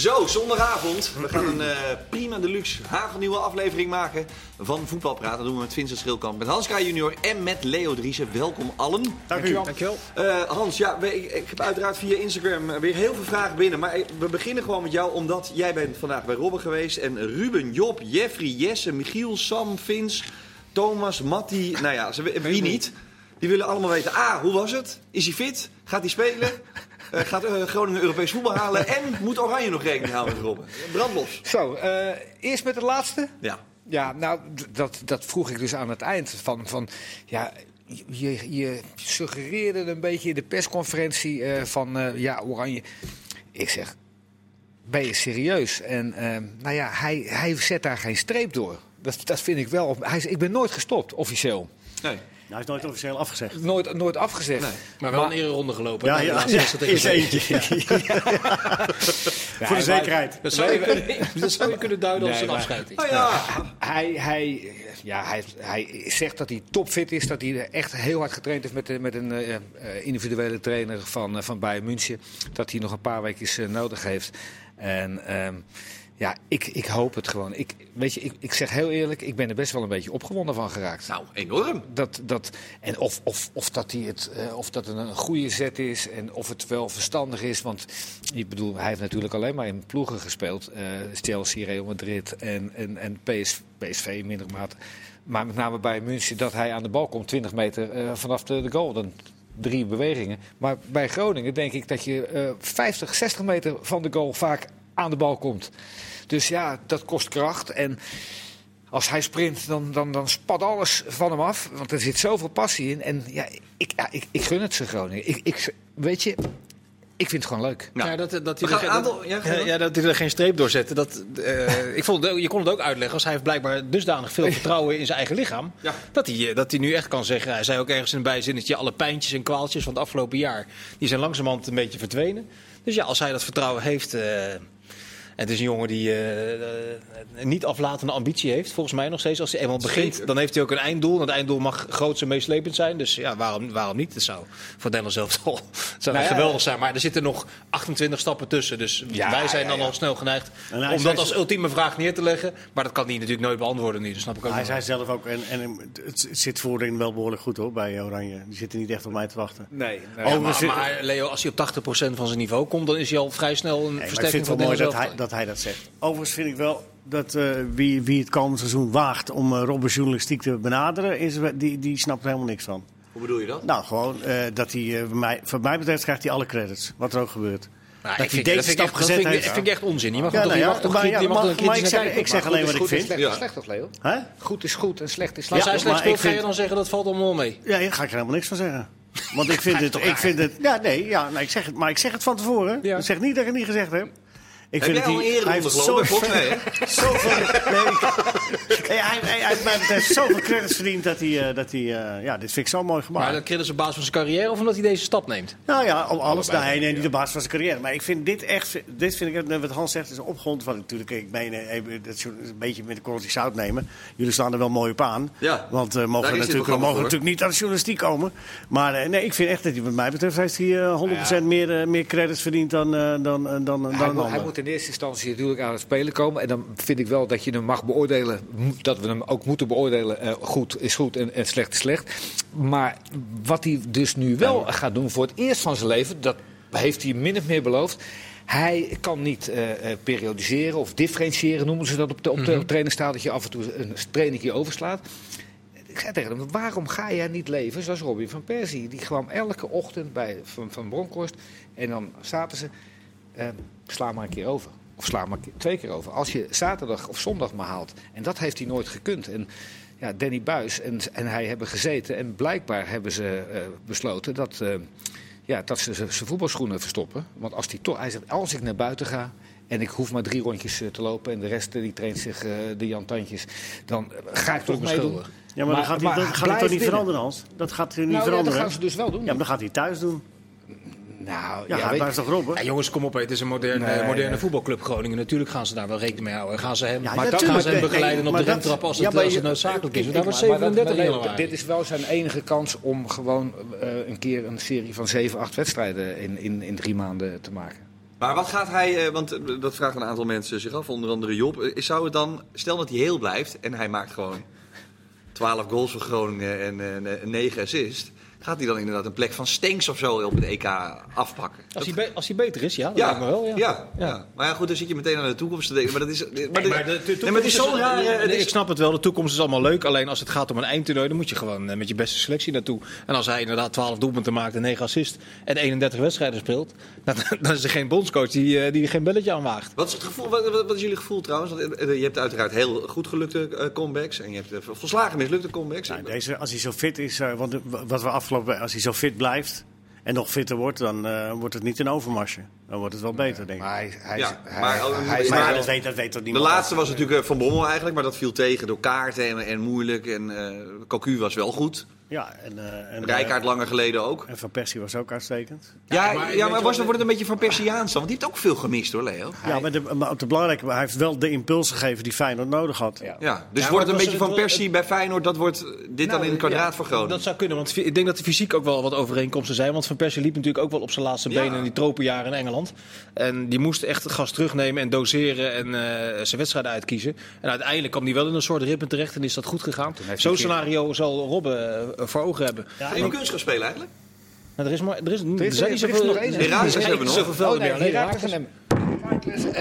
Zo, zondagavond. We gaan een uh, prima deluxe hagelnieuwe aflevering maken van Voetbalpraat. Dat doen we met Vincent Schilkamp, met Hans Kraaij junior en met Leo Driessen. Welkom allen. Dank u. Dankjewel. Uh, Hans, ja, ik, ik, heb uiteraard via Instagram weer heel veel vragen binnen. Maar we beginnen gewoon met jou, omdat jij bent vandaag bij Robben geweest. En Ruben, Job, Jeffrey, Jesse, Michiel, Sam, Vins, Thomas, Matti. Nou ja, wie niet? Die willen allemaal weten, ah, hoe was het? Is hij fit? Gaat hij spelen? Uh, gaat uh, Groningen Europees voetbal halen en moet Oranje nog rekening houden met Robben? Brandlos. Zo, uh, eerst met het laatste. Ja. Ja, nou, dat, dat vroeg ik dus aan het eind. Van, van, ja, je, je suggereerde een beetje in de persconferentie van, ja, Oranje. Ik zeg, ben je serieus? En nou ja, hij, hij zet daar geen streep door. Dat, dat vind ik wel. Hij, ik ben nooit gestopt, officieel. Nee. Nou, hij is nooit officieel afgezegd. Nooit, nooit afgezegd. Nee. Maar wel een ereronde gelopen. Ja, ja, ja, is eentje. Ja. Voor de zekerheid. Dat zou, je, dat zou je kunnen duiden als een afscheid. Oh, ja. Hij, hij, ja, hij, hij zegt dat hij topfit is. Dat hij echt heel hard getraind heeft met, met een uh, individuele trainer van, uh, van Bayern München. Dat hij nog een paar weken uh, nodig heeft. En... Um, ja, ik, ik hoop het gewoon. Ik, weet je, ik, ik zeg heel eerlijk, ik ben er best wel een beetje opgewonden van geraakt. Nou, enorm. Dat, dat, en of, of, of dat, hij het, uh, of dat een goede zet is en of het wel verstandig is. Want ik bedoel, hij heeft natuurlijk alleen maar in ploegen gespeeld. Uh, Chelsea, Real Madrid en, en, en PS, PSV in mindere mate. Maar met name bij München dat hij aan de bal komt 20 meter uh, vanaf de, de goal. Dan drie bewegingen. Maar bij Groningen denk ik dat je 50, 60 meter van de goal vaak aan de bal komt. Dus ja, dat kost kracht. En als hij sprint, dan, dan, dan spat alles van hem af. Want er zit zoveel passie in. En ja, ik, ja, ik, ik gun het ze Groningen. Ik, ik, weet je, ik vind het gewoon leuk. Nou, ja, dat, dat, hij er, aantal, ja, ja, dat hij er geen streep door zette. Dat, uh, ik vond, je kon het ook uitleggen als hij heeft blijkbaar dusdanig veel vertrouwen in zijn eigen lichaam. Ja. Dat, hij, eh, dat hij nu echt kan zeggen. Hij zei ook ergens in een bijzinnetje: alle pijntjes en kwaaltjes van het afgelopen jaar. die zijn langzamerhand een beetje verdwenen. Dus ja, als hij dat vertrouwen heeft. Uh, het is een jongen die uh, uh, niet aflatende ambitie heeft, volgens mij nog steeds. Als hij eenmaal begint, dan heeft hij ook een einddoel. En het einddoel mag groot en meeslepend zijn. Dus ja, waarom, waarom niet? Dat zou voor Dennis zelf al zou nou ja, geweldig zijn. Maar er zitten nog 28 stappen tussen. Dus ja, wij zijn dan al snel geneigd om dat als ultieme vraag neer te leggen. Maar dat kan hij natuurlijk nooit beantwoorden nu. Dat snap ik ook Hij zei zelf ook, en, en het zit voorin wel behoorlijk goed hoor, bij Oranje. Die zitten niet echt op mij te wachten. Nee, nee maar, maar, Leo, als hij op 80% van zijn niveau komt, dan is hij al vrij snel een nee, versterking van Dennis dat hij, dat hij dat zegt. Overigens vind ik wel dat uh, wie, wie het komende seizoen waagt om uh, Robben journalistiek te benaderen, is, die, die snapt er helemaal niks van. Hoe bedoel je dat? Nou, gewoon uh, dat hij, mij, voor mij betreft, krijgt hij alle credits, wat er ook gebeurt. Nou, dat hij deze stap gezet heeft. Dat vind ik echt onzin. Je mag ja, toch, nou je mag toch, maar, ja, mag toch maar ik zeg, ik zeg alleen wat ik vind. Slecht, ja. slecht of Leo? Huh? Goed is goed en slecht is slecht. Als hij slecht speelt, ga je dan zeggen dat valt allemaal mee? Ja, daar ga ik er helemaal niks van zeggen. Want ik vind het, ik vind het, ja nee, ja, nou, ik zeg het, maar ik zeg het van tevoren. Ik zeg niet dat ik het niet gezegd heb. Ik vind het heeft zoveel, nee, zoveel, nee, hij, hij, hij, hij heeft zoveel credits verdiend dat hij, uh, dat hij uh, ja, dit vind ik zo mooi gemaakt. Maar dat credits op basis van zijn carrière of omdat hij deze stap neemt? Nou ja, om alles. Nee, nee, niet op basis van zijn carrière. Maar ik vind dit echt, dit vind ik, wat Hans zegt, is een opgrond van natuurlijk, ik meen, even, dat een beetje met de korreltje zout nemen. Jullie staan er wel mooi op aan. Ja, want uh, mogen natuurlijk, we mogen natuurlijk niet aan de journalistiek komen. Maar uh, nee, ik vind echt dat hij, wat mij betreft, heeft hij uh, 100% ja. meer, meer credits verdiend dan, dan, dan, dan, hij, dan hij moet in eerste instantie natuurlijk aan het spelen komen. En dan vind ik wel dat je hem mag beoordelen. Dat we hem ook moeten beoordelen. Uh, goed is goed en, en, slecht is slecht. Maar wat hij dus nu wel gaat doen voor het eerst van zijn leven. Dat heeft hij min of meer beloofd. Hij kan niet uh, periodiseren of differentiëren, noemen ze dat op de, op de mm -hmm. Dat je af en toe een trainingje overslaat. Ik zei tegen hem, waarom ga jij niet leven zoals Robin van Persie? Die kwam elke ochtend bij Van, van Bronkhorst en dan zaten ze, uh, sla maar een keer over. Of sla maar twee keer over. Als je zaterdag of zondag maar haalt. En dat heeft hij nooit gekund. En ja, Danny Buis en, en hij hebben gezeten. En blijkbaar hebben ze uh, besloten dat, uh, ja, dat ze zijn voetbalschoenen verstoppen. Want als, die toch, hij zegt, als ik naar buiten ga. En ik hoef maar drie rondjes te lopen. En de rest die traint zich uh, de Jan Tandjes. Dan ga ik toch meedoen. Ja, maar, maar dan gaat hij, dat gaat hij toch niet veranderen, Hans? Dat gaat hij niet nou, veranderen. Ja, dat gaan ze dus wel doen. Ja, maar dan gaat hij thuis doen. Nou, ja, ja, is toch Rob, ja, jongens, kom op. Het is een moderne, nee, moderne nee. voetbalclub Groningen. Natuurlijk gaan ze daar wel rekening mee houden. Gaan ze hem, ja, maar gaan ze hem begeleiden op de remtrap als het, als het noodzakelijk is. Dat was 37 januari. Dit is wel zijn enige kans om gewoon uh, een keer een serie van 7, 8 wedstrijden in, in, in drie maanden te maken. Maar wat gaat hij, eh, want eh, dat vragen een aantal mensen zich af, onder andere Job. Eh, Zou het dan, stel dat hij heel blijft en hij maakt gewoon 12 goals voor Groningen en eh, 9 assists. Gaat hij dan inderdaad een plek van Stenks of zo op het EK afpakken? Als hij, be- als hij beter is, ja, dat ja, lijkt me wel. Ja. ja, ja. maar ja, goed, dan zit je meteen aan de toekomst te denken. Maar dat is, maar, dit- Maar de, nee, toekomst maar is. Nee, het is- Ik snap het wel, de toekomst is allemaal leuk. Alleen als het gaat om een eindtoernooi, dan moet je gewoon eh, met je beste selectie naartoe. En als hij inderdaad 12 doelpunten maakt en 9 assists en 31 wedstrijden speelt, dan, dan is er geen bondscoach die, eh, die er geen belletje aan waagt. Wat is, het gevoel, wat, wat- wat is jullie gevoel trouwens? Want, eh, je hebt uiteraard heel goed gelukte eh, comebacks en je hebt eh, volslagen mislukte comebacks. Nou, deze, als hij zo fit is, eh, want wat we afgelopen, als hij zo fit blijft en nog fitter wordt, dan eh, wordt het niet een overmarsje. Dan wordt het wel beter, denk ik. Maar hij, hij, Ja, hij, maar- hij, maar- maar- dat weet, dat weet toch De niemand? laatste was natuurlijk eh, Van Bommel eigenlijk, maar dat viel tegen door kaarten en, en moeilijk. En eh Cocu was wel goed. Ja, en, eh, en, Rijkaard langer geleden ook. en Van Persie was ook uitstekend. Ja, maar ja, weet maar was, dan wordt het een beetje van Persiaans dan? Want die heeft ook veel gemist hoor, Leo. Ja, maar, de, maar de belangrijke, hij heeft wel de impuls gegeven die Feyenoord nodig had. Ja. Ja, dus wordt het een beetje van het- Persie bij Feyenoord, dat wordt dit dan Nou, in het kwadraat Groningen. Dat zou kunnen, want ik denk dat de fysiek ook wel wat overeenkomsten zijn. Want Van Persie liep natuurlijk ook wel op zijn laatste Ja. benen in die tropenjaren in Engeland. En die moest echt het gas terugnemen en doseren en eh, zijn wedstrijden uitkiezen. En uiteindelijk kwam hij wel in een soort ritme terecht en is dat goed gegaan. Zo'n hij keer- scenario zal Robben eh, voor ogen hebben. Ja, je kunst gaan spelen eigenlijk? Maar er is, maar, er is, er is- zijn er niet is zoveel... nog één, er niet hebben we nog. zoveel Oh, nee, meer. En.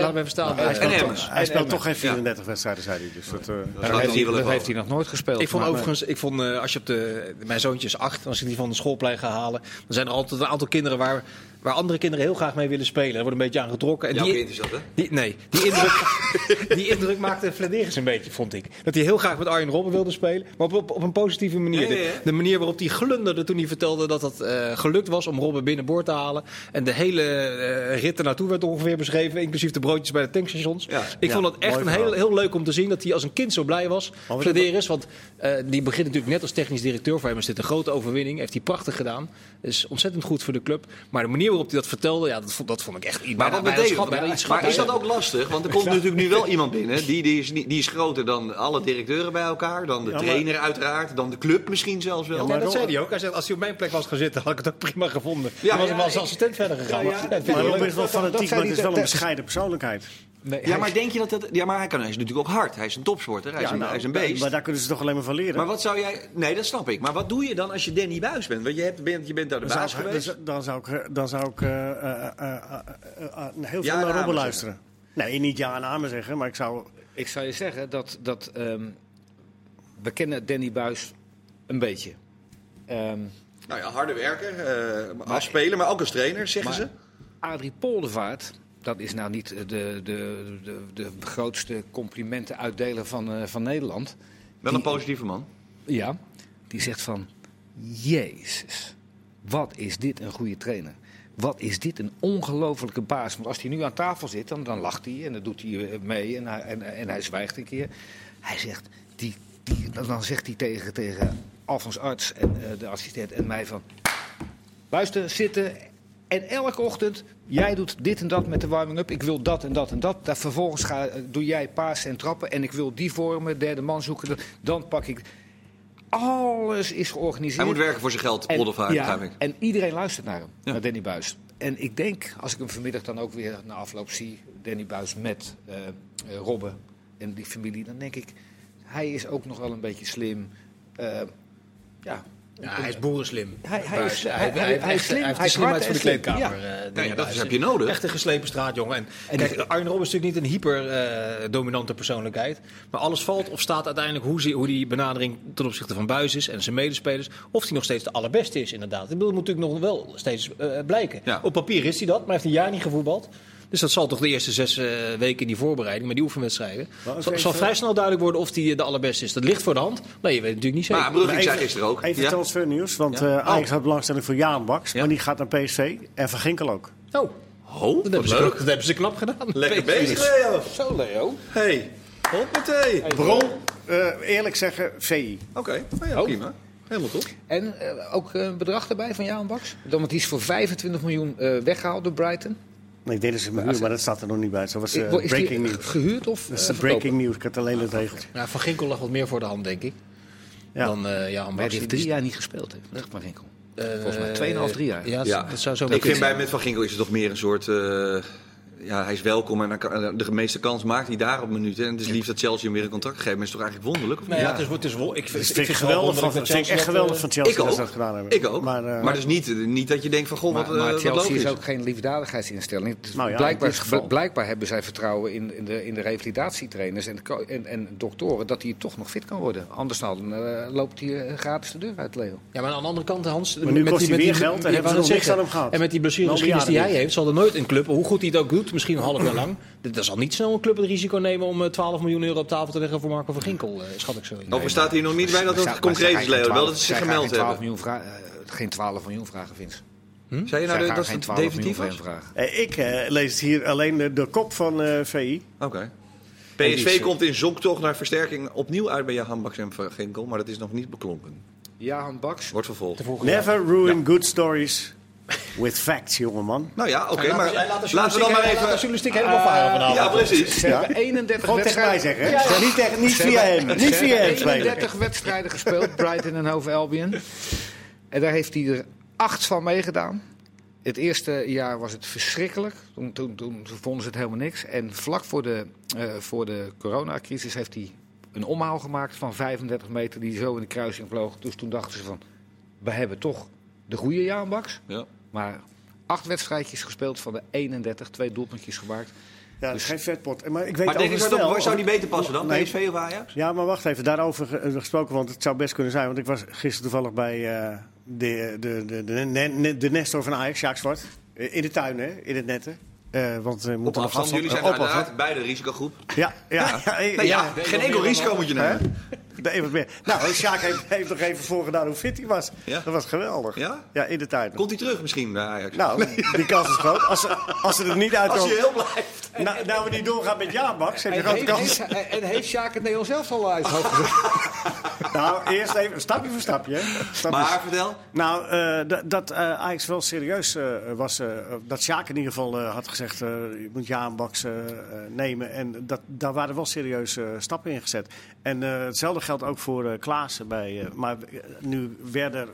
Laat me even staan. Hij En speelt, hij speelt En toch geen 34 wedstrijden, zei hij. Dus dat, eh, heeft hij hij, hij nog nooit gespeeld. Ik vond maar- overigens, ik vond, eh, als je op de. Mijn zoontje is acht, als ik die van de schoolplein ga halen. dan zijn er altijd een aantal kinderen waar, waar andere kinderen heel graag mee willen spelen. Daar wordt een beetje aan getrokken. En Jouw die, kind is dat, hè? die, nee, die indruk, die indruk maakte Flederis een beetje, vond ik. Dat hij heel graag met Arjen Robben wilde spelen. Maar op, op, op een positieve manier. Ja, ja, ja. De, de manier waarop hij glunderde toen hij vertelde dat het eh, gelukt was om Robben binnenboord te halen. En de hele eh rit ernaartoe werd ongeveer beschreven. Inclusief de broodjes bij de tankstations. Ja. Ik Ja, vond het echt een heel, heel leuk om te zien dat hij als een kind zo blij was. Flederis, want eh, die begint natuurlijk net als technisch directeur. Voor hem is dit een grote overwinning. Heeft hij prachtig gedaan. Is ontzettend goed voor de club. Maar de manier waarop hij dat vertelde, ja, dat, vond, dat vond ik echt iets. Maar wat bijna- bijna betekent schat- bijna iets Maar is dat ook lastig? Want er komt natuurlijk nu wel iemand binnen. Die, die, is, niet- die is groter dan alle directeuren bij elkaar. Dan de Ja, maar- trainer uiteraard. Dan de club misschien zelfs wel. Ja, maar dat zei hij ook. Hij zegt, als hij op mijn plek was gaan zitten, had ik het ook prima gevonden. Ja, Ja, was ja, hem als ik- assistent verder gegaan. Ja, Maar is wel fanatiek, zei maar het is hij- wel een bescheiden persoonlijkheid. Nee, Ja, maar denk je dat dat... Ja, maar hij, kan, hij is natuurlijk ook hard. Hij is een topsporter. Hij is, een, nou, hij is een beest. Maar daar kunnen ze toch alleen maar van leren. Maar wat zou jij... Nee, dat snap ik. Maar wat doe je dan als je Danny Buis bent? Want je, hebt, bent, je bent daar de dan, baas zou, geweest. dan zou ik, dan zou ik eh, eh, eh, heel veel naar Robben luisteren. Nee, niet ja en amen zeggen, maar ik zou... Ik zou je zeggen dat, dat ehm, we kennen Danny Buis een beetje. Ehm Nou ja, harde werker. eh als speler, maar ook als trainer, zeggen Maar- ze. Adrie Poldervaart, dat is nou niet de, de, de, de grootste complimenten uitdeler van, eh, van Nederland. Wel een positieve man. Ja, die zegt van, Jezus, wat is dit een goede trainer. Wat is dit een ongelofelijke baas. Want als hij nu aan tafel zit, dan, dan lacht hij en dan doet hij eh, mee en hij, en, en hij zwijgt een keer. Hij zegt, die, die, dan zegt hij tegen, tegen Alfons Arts en eh, de assistent en mij van... Luister, zitten. En elke ochtend, jij doet dit en dat met de warming-up. Ik wil dat en dat en dat. Daar vervolgens ga, eh, doe jij pasen en trappen. En ik wil die vormen, derde man zoeken. Dan pak ik... Alles is georganiseerd. Hij moet werken voor zijn geld, Poldervaart, ja. En iedereen luistert naar hem, Ja. naar Danny Buis. En ik denk, als ik hem vanmiddag dan ook weer na afloop zie, Danny Buis met eh eh, Robben en die familie, dan denk ik, hij is ook nog wel een beetje slim. Ja, Ja, hij is boerenslim. Hij- hij is- Hij- hij- hij- hij hij is heeft slim, Hij heeft slimheid voor de en kleedkamer. ja. eh, Nee, Danny dat is- heb je nodig. Echt een geslepen straatjongen. En, kijk, Arjen Robben is natuurlijk niet een hyper-dominante persoonlijkheid. Maar alles valt of staat uiteindelijk hoe, ze- hoe die benadering ten opzichte van Buis is en zijn medespelers. Of hij nog steeds de allerbeste is, inderdaad. Dat moet natuurlijk nog wel steeds eh, blijken. Ja. Op papier is hij dat, maar hij heeft een jaar niet gevoetbald. Dus dat zal toch de eerste zes eh, weken in die voorbereiding met die oefenwedstrijden. Maar ook zal, zal vrij snel duidelijk worden of hij de allerbeste is. Dat ligt voor de hand, maar je weet het natuurlijk niet zeker. Maar Brugge Maar zei gisteren ook. Even Ja. transfernieuws, want Ja. eh, Ajax Oh. had belangstelling voor Jaan Baks. Ja. Maar die gaat naar PSV en Van Ginkel ook. Oh, Oh, dat hebben, ze, leuk. dat hebben ze knap gedaan. Lekker bezig, Leo. Zo, Leo. Hey, hoppatee. Oké, Bron, eh, eerlijk zeggen, VI. nou ja, Oh. prima. Helemaal top. En eh, ook een bedrag erbij van Jaan Baks? Dan, want die is voor 25 miljoen eh, weggehaald door Brighton. Nee, ik deed het me huur, maar dat staat er nog niet bij. Dat was eh, is die breaking news. gehuurd of Dat is eh, de breaking news. Ik had alleen het regeltje. Ja, van Ginkel lag wat meer voor de hand, denk ik. Ja. Dan eh ja, Maar die Ambaxi. heeft drie jaar niet gespeeld, hè? Van Ginkel. Eh, Volgens mij 2,5, 3 jaar. Ja, Ja. dat zou zo Ik vind bij met Van Ginkel is het toch meer een soort... eh, ja, hij is welkom en dan kan- de meeste kans maakt hij daar op minuten. En het is lief dat Chelsea hem weer een contract geeft. Maar is toch eigenlijk wonderlijk? Of Nou ja, het is, het is, ik vind, Dat ik vind ik vind het wel geweldig van, wonderlijk vind ik echt geweldig eh, van Chelsea ik dat ook. ze dat gedaan hebben. Ik ook. Maar, Maar, eh, dus niet, niet dat je denkt van, goh, Maar, wat, eh, maar Chelsea is ook geen liefdadigheidsinstelling. Het is Nou ja, blijkbaar, blijkbaar hebben zij vertrouwen in, in, de, in de revalidatietrainers en, de en, en doktoren dat hij toch nog fit kan worden. Anders dan eh, loopt hij eh, gratis de deur uit, Leo. Ja, maar aan de andere kant, Hans... Maar nu kost hij weer geld en hebben ze niks aan hem gehad. En met die blessuregeschiedenis die hij heeft, zal er nooit een club, hoe goed hij het ook doet, misschien een half jaar lang, er zal niet snel een club het risico nemen om eh, 12 miljoen euro op tafel te leggen voor Marco van Ginkel, eh, schat ik zo. Of er staat hier nog niet bij dat het concreet is, Leo. geen Wel 12 dat ze zich gemeld geen 12 hebben. eh, geen 12 miljoen vragen, Vince. Zei je Zij nou gaan dat het 12 definitief was? eh, ik eh, lees het hier alleen de, de kop van eh, VI. Oké. is, PSV eh, komt in zoektocht naar versterking opnieuw uit bij Johan Baks en Van Ginkel. Maar dat is nog niet beklonken. Jahan Baks. Wordt vervolgd. Ja. Never ruin good stories with facts, jongeman. Nou ja, oké. Maar laten we dan maar hij laat de even... journalistiek helemaal varen vanavond. Ja, precies. Hebben 31 Gewoon tegen mij wedstrijden. zeggen, hè? Niet, tegen, niet via hem. Niet via hem hebben spelen. 31 wedstrijden gespeeld, Brighton en Hove Albion. En daar heeft hij er acht van meegedaan. Het eerste jaar was het verschrikkelijk. Toen, toen, toen vonden ze het helemaal niks. En vlak voor de, eh, voor de coronacrisis heeft hij een omhaal gemaakt van 35 meter die zo in de kruising vloog. Dus toen dachten ze van, we hebben toch de goede Jaan Baks. Ja. Maar acht wedstrijdjes gespeeld van de 31, twee doelpuntjes gemaakt. Ja, is geen vetpot. Maar ik weet Maar denk zou, wel- dat- zou die beter passen dan? Nee. PSV of Ajax? Ja, maar wacht even, daarover eh, gesproken, want het zou best kunnen zijn. Want ik was gisteren toevallig bij eh, de, de, de, de, de, de Nestor van Ajax, Sjaak Zwart. Eh, In de tuin, hè? In het netten. Eh, want we Op moeten nog afstand. Jullie zijn op uiteraard afstand. beide risicogroep. Ja, ja. ja, Nee, ja, geen enkel risico moet je nemen. Meer. Nou, Sjaak heeft, heeft nog even voorgedaan hoe fit hij was. Ja? Dat was geweldig. Ja? Ja, in de tuin. Komt hij terug misschien bij Ajax? Nou, die kans is groot. Als ze, als ze er niet Als uitkomen... je heel blijft. Nou, nou we niet doorgaan met ja, Max, heb je En grote heeft, kans. heeft- en heeft Sjaak het Nederlands zelf al uit? Nou, eerst even stapje voor stapje. hè. Stapjes. Maar vertel. Nou, eh, dat- eh Ajax wel serieus eh, was. eh, dat Sjaak in ieder geval eh, had gezegd: eh, je moet ja een baks eh, eh, nemen. En dat, daar waren wel serieuze stappen in gezet. En eh, hetzelfde geldt ook voor eh Klaassen. Bij, eh, maar eh, nu Werder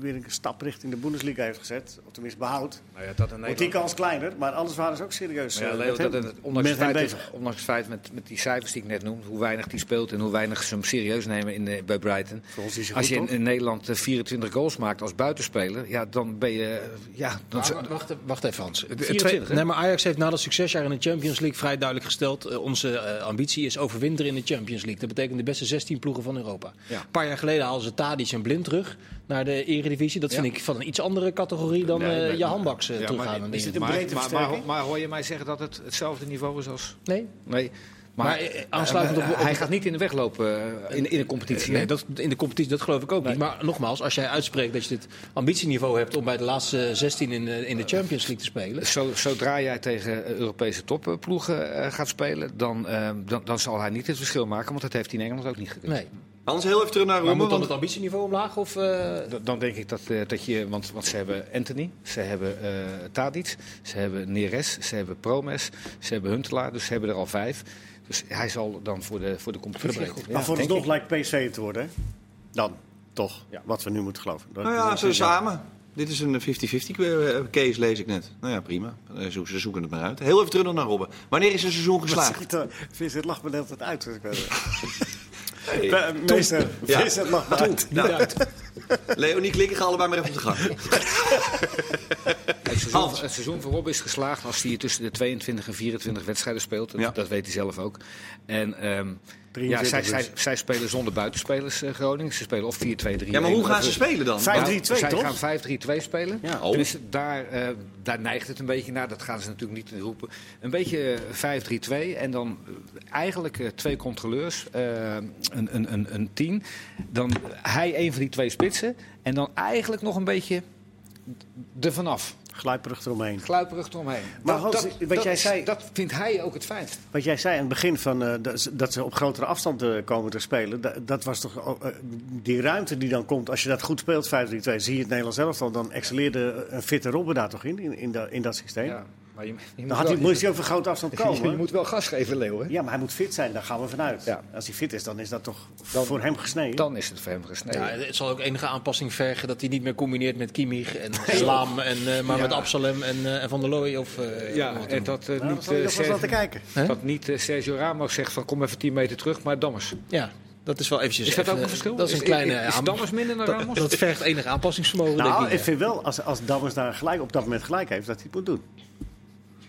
weer een stap richting de Bundesliga heeft gezet, of tenminste behoud, Nou ja, dat wordt die kans kleiner. Maar anders waren ze ook serieus. Maar ja, eh, Leo, met hem- dat het, ondanks, met het feit, bezig. ondanks het feit met, met die cijfers die ik net noemde, hoe weinig die speelt en hoe weinig ze hem serieus nemen in, de- bij Brighton. Als goed, je in, Nederland eh, 24 goals maakt als buitenspeler, ja, dan ben je. eh, Ja, dan, Maar wacht, wacht even, Hans. Het- het 24, tweede, hè? nee, maar Ajax heeft na dat succesjaar in de Champions League vrij duidelijk gesteld... eh, onze eh, ambitie is overwinteren in de Champions League. Dat betekent de beste 16 ploegen van Europa. Ja. Een paar jaar geleden haalden ze Tadic en Blind terug naar de Eredivisie. Dat vind Ja. ik van een iets andere categorie dan Nee, eh je handbaks ja, teruggaan. maar is een maar, breedte maar, maar, versterking? maar hoor je mij zeggen dat het hetzelfde niveau is als. Nee? Nee. Maar, Maar, eh, eh, aansluitend op- eh, op- hij gaat niet in de weg lopen eh, in, in een competitie. Nee, dat, in de competitie, dat geloof ik ook niet. Maar nogmaals, als jij uitspreekt dat je dit ambitieniveau hebt om bij de laatste 16 in, de- in de Champions League te spelen. Zo, zodra jij tegen eh, Europese topploegen eh, gaat spelen, dan, eh, dan, dan zal hij niet het verschil maken, want dat heeft hij in Engeland ook niet gekund. Nee. Hans, heel even terug naar Maar Roemen. moet dan want- het ambitieniveau omlaag? Of, eh, Dan- Dan denk ik dat, eh, dat je, want, want ze hebben Anthony, ze hebben eh Tadic, ze hebben Neres, ze hebben Promes, ze hebben Huntelaar, dus ze hebben er al vijf. Dus hij zal dan voor de, voor de competitie Voor de. Maar Ja, vooralsnog ik. lijkt PSV te worden, hè? Dan, toch. Ja. Wat we nu moeten geloven. Dat- Nou ja, ze samen. Dit is een 50-50 eh, case, lees ik net. Nou ja, prima. Ze zoeken het maar uit. Heel even terug naar Robben. Wanneer is een seizoen Wat geslaagd? zeg je dan? Vincent lacht me de hele tijd uit. Dus ik weet het. Hey. Meester, Ja. Vincent lacht me uit. Nou, Leonie Klikken, ga allebei maar even op de gang. Het seizoen, het seizoen voor Rob is geslaagd als hij tussen de 22 en 24 wedstrijden speelt. Dat, Ja. dat weet hij zelf ook. En ehm, ja, 23 zij, dus. zij, zij spelen zonder buitenspelers, eh, Groningen. Ze spelen of 4-2-3. Ja, maar hoe gaan ze spelen dan? Vijf- 5-3-2 zij toch? gaan 5-3-2 spelen. Ja. Oh. Tenminste, daar, eh, daar neigt het een beetje naar. Dat gaan ze natuurlijk niet roepen. Een beetje eh, 5-3-2 en dan eh, eigenlijk eh, twee controleurs, eh, een, een, een, een tien. Dan hij een van die twee spitsen. En dan eigenlijk nog een beetje er vanaf. Glijperig eromheen. Gluiperig eromheen. Maar Dat- Hans, dat, wat dat jij is- zei- Dat vindt hij ook het fijnst. Wat jij zei aan het begin van eh, dat, ze- op grotere afstand eh, komen te spelen. Dat, dat was toch eh, die ruimte die dan komt. Als je dat goed speelt, 5-3-2, zie je het Nederlands zelf al. Dan excelleerde een fitte Robben daar toch in, in, in, dat- in dat systeem. Ja. Maar je, je dan had hij, moest hij over grote afstand komen. Je, moet wel gas geven, Leo. Hè? Ja, maar hij moet fit zijn, daar gaan we vanuit. Ja. Als hij fit is, dan is dat toch voor hem gesneden? Dan is het voor hem gesneden. Ja, het zal ook enige aanpassing vergen dat hij niet meer combineert met Kimmich en Slaam, en, uh, maar met Absalem en, uh, en Van der Looy. Of, uh, ja, en dat uh, nou, niet, Sergio, te kijken. dat niet Sergio Ramos zegt van kom even 10 meter terug, maar Dammers. Ja, dat is wel eventjes... Is dat ook een verschil? Dat is een kleine... Is, is Dammers minder dan Ramos? Dat, dat vergt enig aanpassingsvermogen, nou, denk ik. ik vind wel, als, als Dammers daar gelijk, op dat moment gelijk heeft, dat hij het moet doen.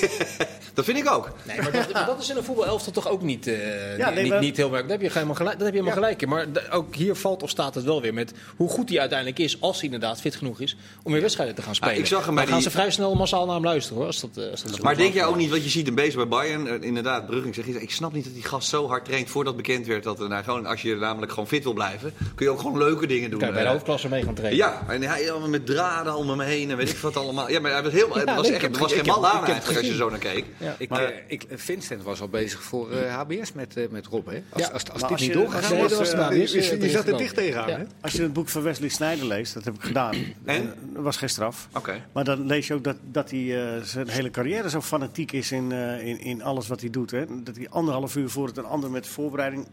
dat vind ik ook. Nee, maar dat, maar dat is in een voetbalelftal toch ook niet, uh, ja, nee, niet, niet, heel belangrijk. Dat heb je helemaal gelijk, dat heb je helemaal ja. gelijk in. Maar ook hier valt of staat het wel weer met hoe goed hij uiteindelijk is, als hij inderdaad fit genoeg is, om weer wedstrijden te gaan spelen. Ah, ik zag hem bij Dan gaan die... ze vrij snel massaal naar hem luisteren hoor. Als dat, uh, als dat maar denk jij ook niet wat je ziet een beetje bij Bayern? Uh, inderdaad, Brugging zegt, ik snap niet dat die gast zo hard traint voordat bekend werd dat nou, gewoon, als je namelijk gewoon fit wil blijven, kun je ook gewoon leuke dingen doen. Kan je bij de hoofdklasse mee gaan trainen. Ja, en hij met draden om hem heen en weet ik wat allemaal. Ja, maar hij was heel, het was echt, er was geen man aan eigenlijk als je zo naar keek. Ja, ik, maar, uh, ik, Vincent was al bezig voor uh, HBS met, uh, met Rob. Hè? Als, ja, als, als, als dit niet doorgegaan was, was, was HBS. Je, je zat er dicht tegenaan. Ja. Hè? Als je het boek van Wesley Snijder leest, dat heb ik gedaan. En? Dat was geen straf. Okay. Maar dan lees je ook dat, dat hij zijn hele carrière zo fanatiek is in, in, in alles wat hij doet. Hè? Dat hij anderhalf uur voor het een ander met voorbereiding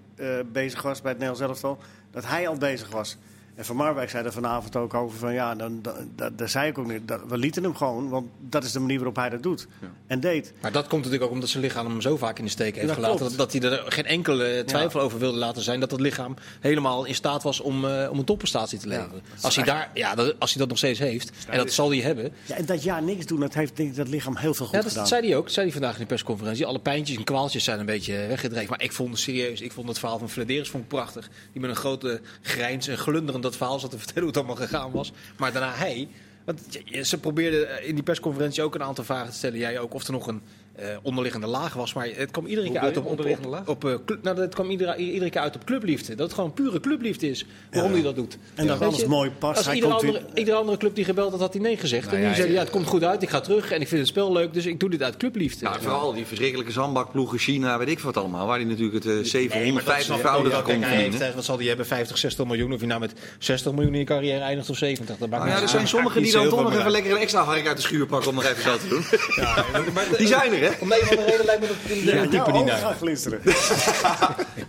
bezig was bij het Nederlands elftal. Dat hij al bezig was. En Van Marwijk zei er vanavond ook over van ja, dan, dan, daar zei ik ook niet. Dat, we lieten hem gewoon, want dat is de manier waarop hij dat doet. Ja. En deed. Maar dat komt natuurlijk ook omdat zijn lichaam hem zo vaak in de steek heeft gelaten. Dat, dat, hij er geen enkele twijfel ja. over wilde laten zijn. Dat het lichaam helemaal in staat was om, uh, om een topprestatie te leveren. als, hij daar, ja, dat, als hij dat nog steeds heeft, en dat zal hij hebben. Ja, en dat jaar niks doen, dat heeft denk ik dat lichaam heel veel goed ja, dat gedaan. zei hij ook. Dat zei hij vandaag in de persconferentie. Alle pijntjes en kwaaltjes zijn een beetje weggedreven. Maar ik vond het serieus. Ik vond het verhaal van Flederis vond ik prachtig. Die met een grote grijns en glunderend dat verhaal zat te vertellen hoe het allemaal gegaan was. Maar daarna hij. Want ze probeerden in die persconferentie ook een aantal vragen te stellen. Jij ook of er nog een uh, onderliggende laag was. Maar het kwam iedere keer uit op, op, op, op uh, club, nou, het kwam iedere, iedere keer uit op clubliefde. Dat het gewoon pure clubliefde is waarom ja. hij dat doet. En dat alles mooi past. Als iedere andere, iedere andere club die gebeld had, had hij nee gezegd. Nou, en nu ja, zei ja, het komt goed uit, ik ga terug en ik vind het spel leuk, dus ik doe dit uit clubliefde. Nou, vooral die verschrikkelijke zandbakploegen, China, weet ik wat allemaal. Waar hij natuurlijk het uh, 750 voudige kon verdienen. Wat zal hij hebben, 50, 60 miljoen? Of je nou met 60 miljoen in je carrière eindigt of 70. Dat nou ja, er zijn sommigen die dan toch nog even lekker een extra hark uit de schuur pakken om nog even zo te doen. Die zijn er, hè? Om een of andere reden lijkt me dat in de ja, type niet naar. glinsteren.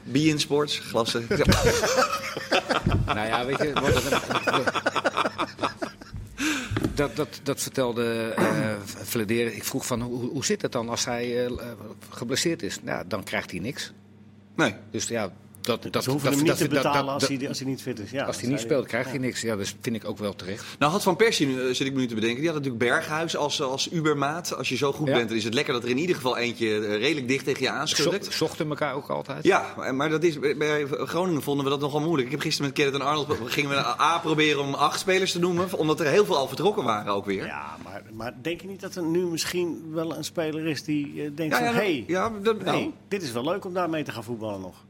Bein Sports, glassen. nou ja, weet je... dat, dat, dat vertelde uh. Ik vroeg van hoe, hoe zit het dan als hij uh, geblesseerd is? Nou, dan krijgt hij niks. Nee. Dus ja, dat, dat, Ze hoeven dat, hem niet dat, te betalen dat, als, hij, als hij niet fit is. Ja, als hij niet speelt, krijgt hij niks. Ja, dat vind ik ook wel terecht. Nou had Van Persie, uh, zit ik me nu te bedenken, die had natuurlijk Berghuis als, als ubermaat. Als je zo goed ja. bent, dan is het lekker dat er in ieder geval eentje uh, redelijk dicht tegen je aanschurkt. Zo, zochten elkaar ook altijd. Ja, maar dat is, bij Groningen vonden we dat nogal moeilijk. Ik heb gisteren met Kenneth en Arnold, gingen we A proberen om acht spelers te noemen, omdat er heel veel al vertrokken waren ook weer. Ja, maar, maar denk je niet dat er nu misschien wel een speler is die uh, denkt ja, van, hé, hey, ja, dat, nou. hey, dit is wel leuk om daarmee te gaan voetballen nog?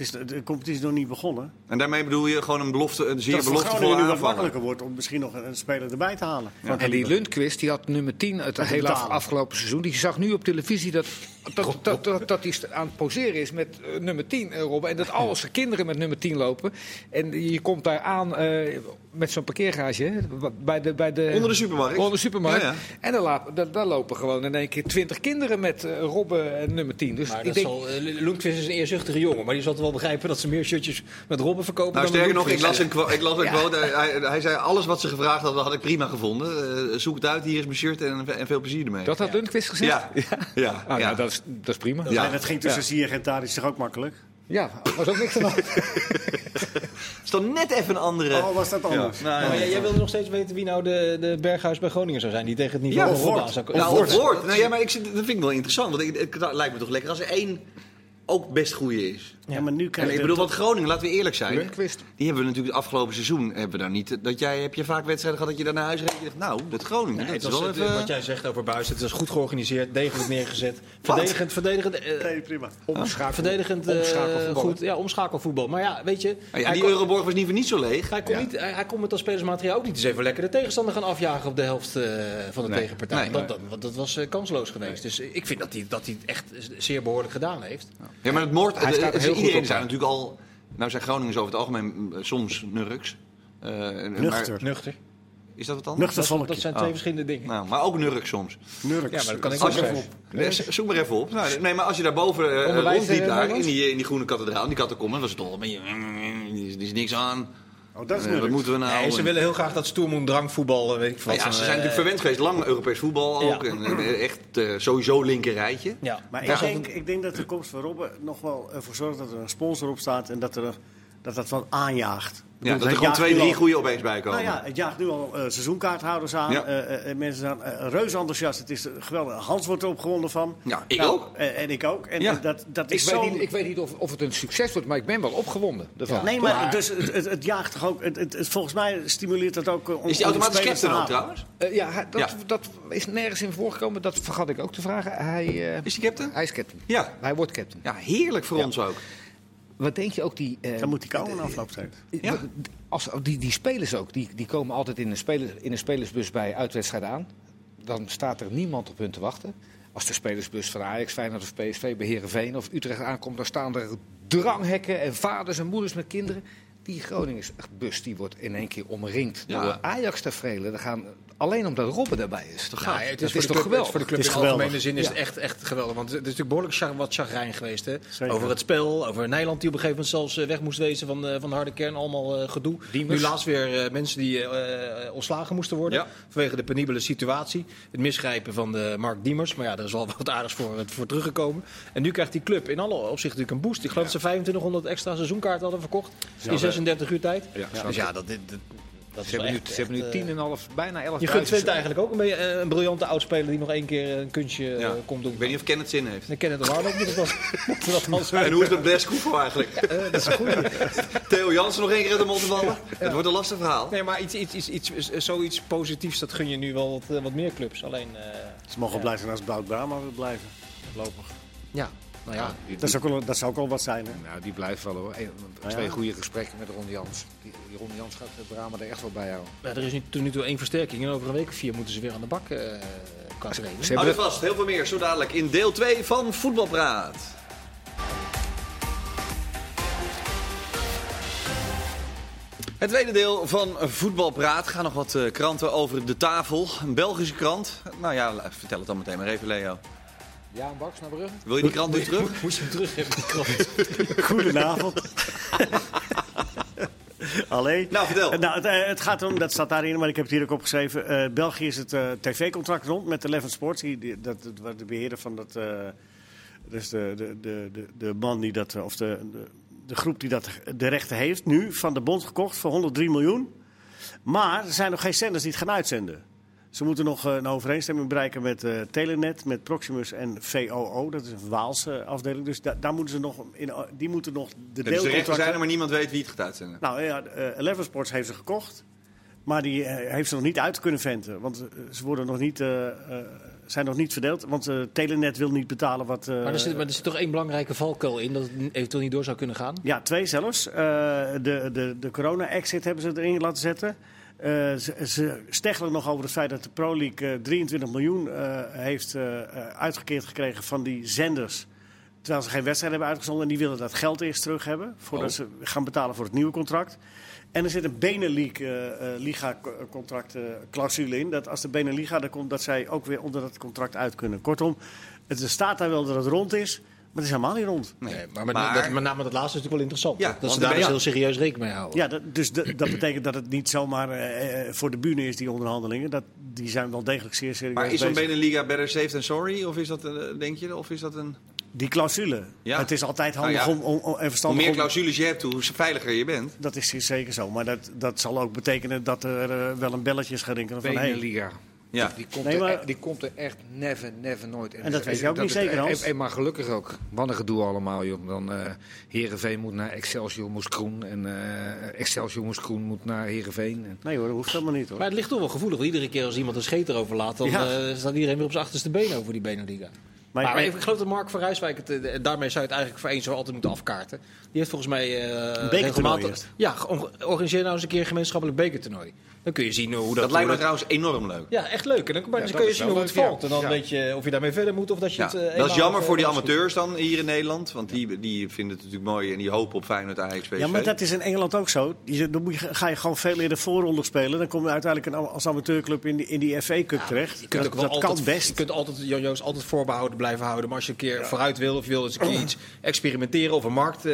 Het is, de competitie is nog niet begonnen. En daarmee bedoel je gewoon een belofte, een zeer dat beloftevolle nu wat makkelijker wordt om misschien nog een speler erbij te halen. Ja. En die Lundqvist, die had nummer 10 het hele af, afgelopen seizoen. Die zag nu op televisie dat, dat, dat, dat, dat hij aan het poseren is met uh, nummer 10, uh, Robben. En dat al zijn kinderen met nummer 10 lopen. En je komt daar aan uh, met zo'n parkeergarage. Hè, bij de, bij de, onder de supermarkt. Onder de supermarkt. Ja, ja. En daar, daar, daar, lopen gewoon in één keer 20 kinderen met uh, Robben en nummer 10. Dus maar ik dat denk, zal, uh, Lundqvist is een eerzuchtige jongen. Maar die zal wel begrijpen dat ze meer shirtjes met Robben verkopen. Nou, sterker nog, ik las een, ik las een ja. quote. Hij, hij, zei: Alles wat ze gevraagd hadden, had ik prima gevonden. Uh, zoek het uit, hier is mijn shirt en, en veel plezier ermee. Dat had ja. Lundqvist gezegd? Ja. ja. ja. Nou, dat, is, dat is prima. Ja. En het ging tussen Ziyech en Tadic toch ook makkelijk? Ja, was ook niks aan de is dan net even een andere. Oh, was dat anders? Ja. Nou, jij, jij wilde nog steeds weten wie nou de, de Berghuis bij Groningen zou zijn, die tegen het niveau ja, van zou komen. Nou, of. Nou ja, maar ik, dat vind ik wel interessant. Want het, het lijkt me toch lekker als er één ook best goede is. Ja, maar nu en ik bedoel, want Groningen, laten we eerlijk zijn. Lundqvist. Die hebben we natuurlijk het afgelopen seizoen hebben we daar niet. Dat jij heb je vaak wedstrijden gehad dat je daar naar huis reed. Je dacht, nou, dat Groningen. Nee, dat is wel het, even... Wat jij zegt over Buis, het is goed georganiseerd, degelijk neergezet. Verdedigend, verdedigend. Uh, nee, prima. Omschakel, verdedigend, uh, omschakelvoetbal. Goed, ja, omschakelvoetbal. Maar ja, weet je. Ah, ja, die kon, Euroborg was niet voor niet zo leeg. Hij kon, ja. niet, hij, hij kon met als spelersmateriaal ook niet eens even lekker de tegenstander gaan afjagen op de helft uh, van de nee, tegenpartij. Nee, dat, dat, dat, was kansloos geweest. Dus ik vind dat hij, dat hij het echt zeer behoorlijk gedaan heeft. Ja, maar het moord. Hij staat heel iedereen zijn natuurlijk al. Nou zijn Groningers over het algemeen soms nurks. Uh, nuchter. nuchter. Is dat wat anders? Nuchter Dat, dat zijn twee Oh. verschillende dingen. Nou, maar ook nurk soms. Nurks. Ja, maar dat kan ik Als ook even op. Nee, Zoek maar even op. Nou, nee, maar als je daar boven eh, Onderwijs, rondliep eh, daar, in die, in die groene kathedraal, in die catacomben, was het toch een beetje... Is, er is niks aan. Oh, dat is Eh, moeten we nou... Nee, ze En- willen heel graag dat stoermoen drankvoetbal, eh, weet ik wat. ja, ze zo'n, zijn eh, natuurlijk verwend geweest. Lang Europees voetbal ook. Ja. En, en echt eh, sowieso linker rijtje. Ja, Maar Ja. ik denk, ik denk dat de komst van Robben nog wel ervoor zorgt dat er een sponsor op staat en dat er, dat, dat wat aanjaagt. Ik Ja, dat er gewoon twee, drie goede opeens bij komen. Nou ja, het jaagt nu al eh, seizoenkaarthouders aan. Ja. Eh, eh, mensen zijn reuze enthousiast. Het is geweldig. Hans wordt er opgewonden van. Ja, ik Nou, ook. en ik ook. En Ja. dat, dat Ik is weet, zo... niet, ik weet niet of, of het een succes wordt, maar ik ben wel opgewonden. ervan. Nee, maar dus het, het, het jaagt toch ook... Het, het, het- volgens mij stimuleert dat ook... om- Is die automatisch captain ook trouwens? Eh, ja, hij- dat, Ja. dat is nergens in voorgekomen. Dat vergat ik ook te vragen. Hij, eh, Is die captain? hij is captain. Ja. Hij wordt captain. Ja, heerlijk voor ons ook. Wat denk je ook die... eh, Dan moet hij komen na aflooptijd. Ja. Als, die, die spelers ook, die, die komen altijd in een, speler, in een spelersbus bij uitwedstrijden aan. Dan staat er niemand op hun te wachten. Als de spelersbus van Ajax, Feyenoord of PSV bij Heerenveen of Utrecht aankomt... dan staan er dranghekken en vaders en moeders met kinderen. Die Groningsbus die wordt in één keer omringd Ja. door Ajax-taferelen. Dan gaan alleen omdat Robben daarbij is. Toch Ja, het dat is, voor is de toch club, het geweldig? voor de club Het in algemene zin is Ja. het echt, echt geweldig. Want het is natuurlijk behoorlijk char- wat chagrijn geweest. Hè? Zeker. Over het spel, over Nederland die op een gegeven moment zelfs eh, weg moest wezen van, eh, van de harde kern. Allemaal eh, gedoe. Diemers. Nu laatst weer mensen die ontslagen moesten worden. Ja. Vanwege de penibele situatie. Het misgrijpen van de Mark Diemers. Maar ja, daar is wel wat aardigs voor, voor teruggekomen. En nu krijgt die club in alle opzichten natuurlijk een boost. Ik geloof dat ze 2500 extra seizoenkaarten hadden verkocht. in 36 uur tijd. Ja. Dus ja, dat, dit, dat, dat Ze is wel hebben nu, echt, ze hebben nu tien eh, en een half, bijna elf je gunt Twente eigenlijk ook een, beetje, eh, een briljante oudspeler die nog één keer een kunstje eh, Ja. komt doen. Ik weet niet of Ken het zin heeft. Dan kennen de waarde ook niet. Dat dat En hoe is het met Bles Koevo eigenlijk? dat is een goede. Theo Jansen nog één keer uit de mond te vallen? Het wordt een lastig verhaal. Nee, maar iets, iets, iets, iets, zoiets positiefs, dat gun je nu wel wat, eh, wat meer clubs. Alleen, eh, Ze mogen Ja. blij zijn als Bout Brama wil blijven. Voorlopig. ja, nou ja. Dat zou ook wel, dat zou ook wel wat zijn. Hè? Nou, die blijft wel hoor. Eén- Ah, Twee ja. goede gesprekken met Ron Jans. Die, die Ron Jans gaat het drama er echt wel bij houden. Ja, er is nu, tot nu toe één versterking. En over een week of vier moeten ze weer aan de bak eh qua trainen. Ze er vast, heel veel meer zo dadelijk in deel 2 van Voetbalpraat. Het tweede deel van Voetbalpraat. Gaan nog wat eh, kranten over de tafel. Een Belgische krant. Nou ja, vertel het dan meteen maar even, Leo. Ja, een baks naar Brugge. Wil je die krant nu terug? Moest je hem terug hebben, die krant. Goedenavond. Alleen. Nou, vertel. Nou, het, eh, het gaat om, dat staat daarin, maar ik heb het hier ook opgeschreven. Eh, België is het eh, tv-contract rond met Eleven Sports. Die, die- dat, dat, waar de beheerder van dat. eh dus de, de, de, de, de man die dat. Of de, de, de groep die dat de rechten heeft, nu van de bond gekocht voor 103 miljoen. Maar er zijn nog geen zenders die het gaan uitzenden. Ze moeten nog eh, een overeenstemming bereiken met eh, Telenet, met Proximus en VOO. Dat is een Waalse afdeling. Dus da- daar moeten ze nog in, die moeten nog de Dus de rechten deelcontracten... zijn er, maar niemand weet wie het gaat uitzenden. Nou ja, eh, Eleven Sports heeft ze gekocht. Maar die eh, heeft ze nog niet uit kunnen venten. Want eh, ze worden nog niet, eh, eh, zijn nog niet verdeeld. Want eh, Telenet wil niet betalen wat... eh, Maar er, zit, maar er zit toch één belangrijke valkuil in dat het eventueel niet door zou kunnen gaan? Ja, twee zelfs. Eh, de de, de corona-exit hebben ze erin laten zetten. Eh, ze, ze steggelen nog over het feit dat de Pro League eh, 23 miljoen eh, heeft eh, eh, uitgekeerd gekregen van die zenders. Terwijl ze geen wedstrijd hebben uitgezonden. En die willen dat geld eerst terug hebben. Voordat Oh. ze gaan betalen voor het nieuwe contract. En er zit een Beneliga-contract clausule in. Dat als de Beneliga er komt, dat zij ook weer onder dat contract uit kunnen. Kortom, het staat daar wel dat het rond is. Maar het is helemaal niet rond. Nee. Maar met, Maar- dat, met name dat laatste is natuurlijk wel interessant. Ja, dat want ze daar dus heel serieus rekening mee houden. Ja, dat, dus de- dat betekent dat het niet zomaar eh, eh, voor de bühne is, die onderhandelingen. Dat, die zijn wel degelijk zeer serieus Maar is zo'n bezig. Beneliga better safe than sorry? Of is dat, eh, denk je, of is dat een... Die clausule. Ja. Het is altijd handig Nou ja, om, om, om, en Hoe verstandig meer om- clausules je hebt, hoe veiliger je bent. Dat is zeker zo. Maar dat, dat zal ook betekenen dat er wel een belletje is gerinkelen van... Hey, Beneliga. Ja. Die komt, Nee, maar- er, die komt er echt never, never nooit. En dat weet je ook niet zeker, Hans. En, en maar gelukkig ook. Wat een gedoe allemaal, joh. Dan eh Heerenveen moet naar Excelsior moest Groen. En eh, Excelsior moest Groen moet naar Heerenveen. En, nee hoor, dat hoeft helemaal niet hoor. Maar het ligt toch wel gevoelig. want Iedere keer als iemand een scheet erover laat, dan Ja. eh, staat iedereen weer op zijn achterste been over die Beneliga. Maar, maar ik geloof dat Mark van Rijswijk, het, daarmee zou je het eigenlijk voor eens zo altijd moeten afkaarten. Die heeft volgens mij uh, regelmatig... Ja, organiseer nou eens een keer een gemeenschappelijk bekertoernooi. Dan kun je zien hoe dat... Dat lijkt me trouwens enorm leuk. Ja, echt leuk. En dan, ja, dan kun je zien hoe het valt. En dan weet je of je daarmee verder moet of dat je het... Uh, dat is jammer voor die amateurs dan hier in Nederland. Want die, die vinden het natuurlijk mooi en die hopen op Feyenoord Ajax PSV. Ja, maar dat is in Engeland ook zo. Dan moet je, ga je gewoon veel eerder voorronde spelen. Dan kom je uiteindelijk als amateurclub in die, in die FA Cup terecht. Je kunt dat, ook wel dat altijd, kan best. Je kunt altijd, Joost, altijd voorbehouden blijven houden. Maar als je een keer vooruit wil of je wil eens een keer iets experimenteren of een markt... Uh,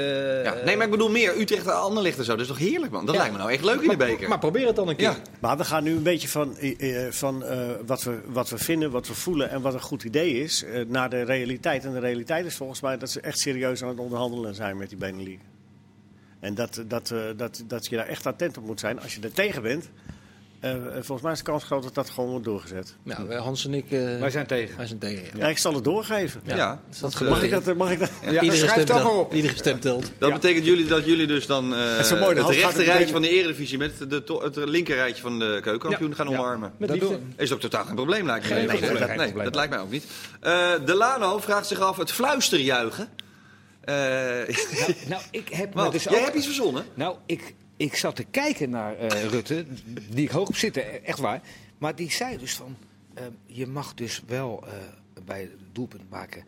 nee, maar ik bedoel meer Utrecht en Anderlecht en zo. Dat is toch heerlijk, man? Dat lijkt me nou echt leuk in de beker. Maar probeer het dan een keer. Maar we gaan nu een beetje van, uh, van uh, wat, we, wat we vinden, wat we voelen en wat een goed idee is, uh, naar de realiteit. En de realiteit is volgens mij dat ze echt serieus aan het onderhandelen zijn met die Benelux. En dat, dat, dat, dat je daar echt attent op moet zijn. Als je er tegen bent, uh, volgens mij is de kans groot dat dat gewoon wordt doorgezet. Nou, Hans en ik... Uh, wij zijn tegen. Wij zijn tegen, ja. ja ik zal het doorgeven. Ja. ja. Dat mag, ik dat, mag ik dat? Ja, Iedere stem telt. Iedere stem telt. Dat betekent jullie dat jullie dus dan uh, het, mooi, het rechte rijtje van de Eredivisie met de het linker rijtje van de keukenkampioen gaan omarmen. Met dat is ook totaal geen probleem lijkt me. Geen nee, probleem. Dat, nee, dat lijkt mij ook niet. Delano vraagt zich af het fluisterjuichen. nou, nou, ik heb... Dus jij hebt iets verzonnen? Nou, ik ik zat te kijken naar uh, Rutte, die ik hoog op zitten, echt waar. Maar die zei dus van, uh, je mag dus wel uh, bij het doelpunt maken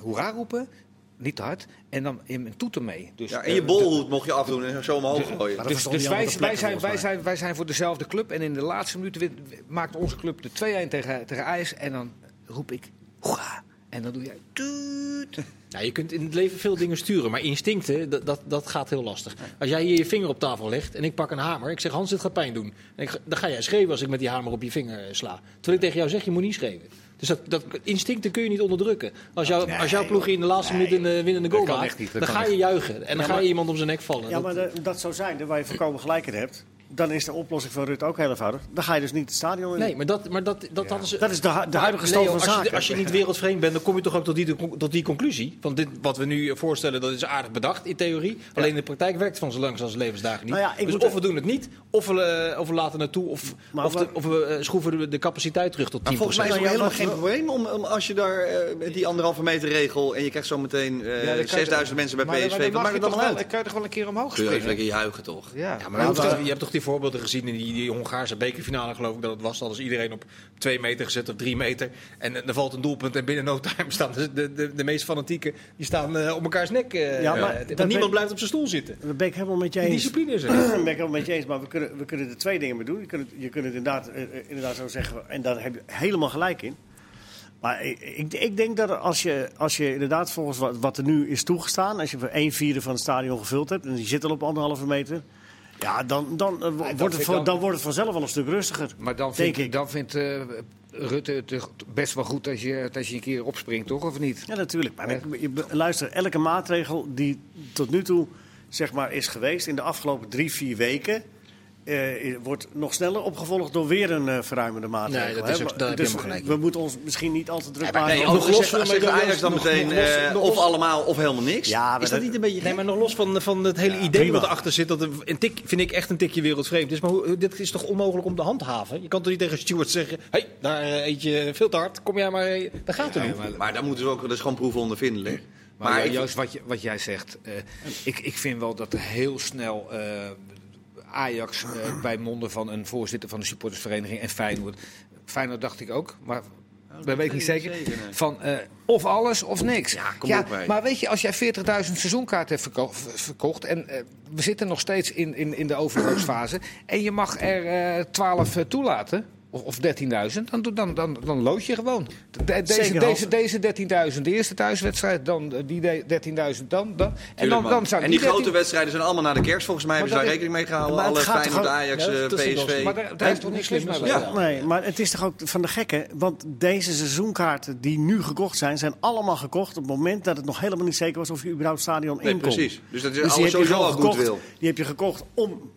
hoera roepen, niet te hard, en dan in een toeter mee. Dus, ja, en je bolhoed mocht je afdoen en zo omhoog gooien. Dus, dus wij, wij, zijn, wij, zijn, wij zijn voor dezelfde club en in de laatste minuten maakt onze club de 2-1 tegen, tegen IJs en dan roep ik hoera. En dan doe jij... Tuut. Ja, je kunt in het leven veel dingen sturen, maar instincten, dat, dat, dat gaat heel lastig. Als jij hier je vinger op tafel legt en ik pak een hamer, ik zeg Hans, dit gaat pijn doen. En ik, dan ga jij schreeuwen als ik met die hamer op je vinger eh, sla. Terwijl ik tegen jou zeg, je moet niet schreeuwen. Dus dat, dat instincten kun je niet onderdrukken. Als, jou, als jouw ploeg in de laatste minuut een uh, winnende goal maakt, dan ga je juichen. En dan ga je iemand om zijn nek vallen. Ja, maar dat, dat zou zijn, waar je voorkomen gelijk in hebt dan is de oplossing van Rutte ook heel eenvoudig. Dan ga je dus niet het stadion in. Nee, maar dat, maar dat, dat, ja. dat is... Dat is de, de huidige stand van als zaken. Je, als je niet wereldvreemd bent, dan kom je toch ook tot die, tot die conclusie. Van dit, wat we nu voorstellen, dat is aardig bedacht in theorie. Alleen in de praktijk werkt het van zo langs als levensdagen niet. Nou ja, dus of we doen het niet, of we, uh, of we laten naartoe, of, of, de, of, we uh, schroeven de, de, capaciteit terug tot 10%. Maar volgens mij is het helemaal geen probleem om, om, als je daar uh, die anderhalve meter regel en je krijgt zo meteen ja, 6000 mensen bij PSV. Wat maakt het dan uit? Dan kan je toch wel een keer omhoog springen? Kun je lekker juichen toch? Ja, maar je hebt toch die voorbeelden gezien in die, die Hongaarse bekerfinale, geloof ik dat het was. Dat is iedereen op twee meter gezet of drie meter. En er valt een doelpunt en binnen no time staan de, de, de, meest fanatieken die staan uh, op elkaars nek. Uh, ja, maar uh, niemand blijft op zijn stoel zitten. Dat ben ik helemaal met je eens. discipline is er. ben ik helemaal met je eens, maar we kunnen, we kunnen er twee dingen mee doen. Je kunt, je kunt het inderdaad, inderdaad zo zeggen, en daar heb je helemaal gelijk in. Maar ik, ik, denk dat als je, als je inderdaad volgens wat, wat er nu is toegestaan, als je voor een vierde van het stadion gevuld hebt en die zit al op anderhalve meter, ja, dan, dan, uh, wordt het dan, dan, wordt het vanzelf wel een stuk rustiger. Maar dan vind, ik. Dan vindt uh, Rutte het best wel goed als je, als je een keer opspringt, toch? Of niet? Ja, natuurlijk. Maar ik, luister, elke maatregel die tot nu toe zeg maar, is geweest in de afgelopen drie, vier weken uh, wordt nog sneller opgevolgd door weer een uh, verruimende maatregel. Nee, dat is ook, daar dus gelijk. we moeten ons misschien niet al te druk ja, maken. Nee, nog los van de Ajax dan meteen uh, of allemaal of helemaal niks. Ja, is dat, niet een beetje Nee, maar nog los van, van het hele ja, idee prima. wat erachter zit, dat een tik, vind ik echt een tikje wereldvreemd is. Maar hoe, dit is toch onmogelijk om te handhaven? Je kan toch niet tegen Stuart zeggen, hé, hey, daar eet je veel te hard, kom jij maar, dat gaat er niet. Maar, maar daar moeten ze ook, dat is gewoon proeven ondervindelijk. Maar, maar Joost, wat, je, wat jij zegt, ik, ik vind wel dat er heel snel Ajax uh, bij monden van een voorzitter van de supportersvereniging en Feyenoord. Feyenoord dacht ik ook, maar dat weet ik niet zeker. Van uh, of alles of niks. Ja, kom ja, op maar weet je, als jij 40.000 seizoenkaarten hebt verko verkocht. en uh, we zitten nog steeds in, in, in de overgangsfase. en je mag er 12 toelaten of 13.000, dan, dan, dan, dan lood je gewoon. De, deze deze, deze 13.000, de eerste thuiswedstrijd, dan die 13.000, dan, dan. En, dan, dan zou en die, die grote wedstrijden zijn allemaal na de kerst, volgens mij hebben ze daar rekening mee gehouden. Alle Feyenoord, Ajax, ja, PSV. Maar daar, daar is toch niks mis mee? Ja. Nee, maar het is toch ook van de gekke, want deze seizoenkaarten die nu gekocht zijn, zijn allemaal gekocht op het moment dat het nog helemaal niet zeker was of je überhaupt stadion nee, in kon. precies. Dus dat is dus alles sowieso al goed wil. Die heb je gekocht om,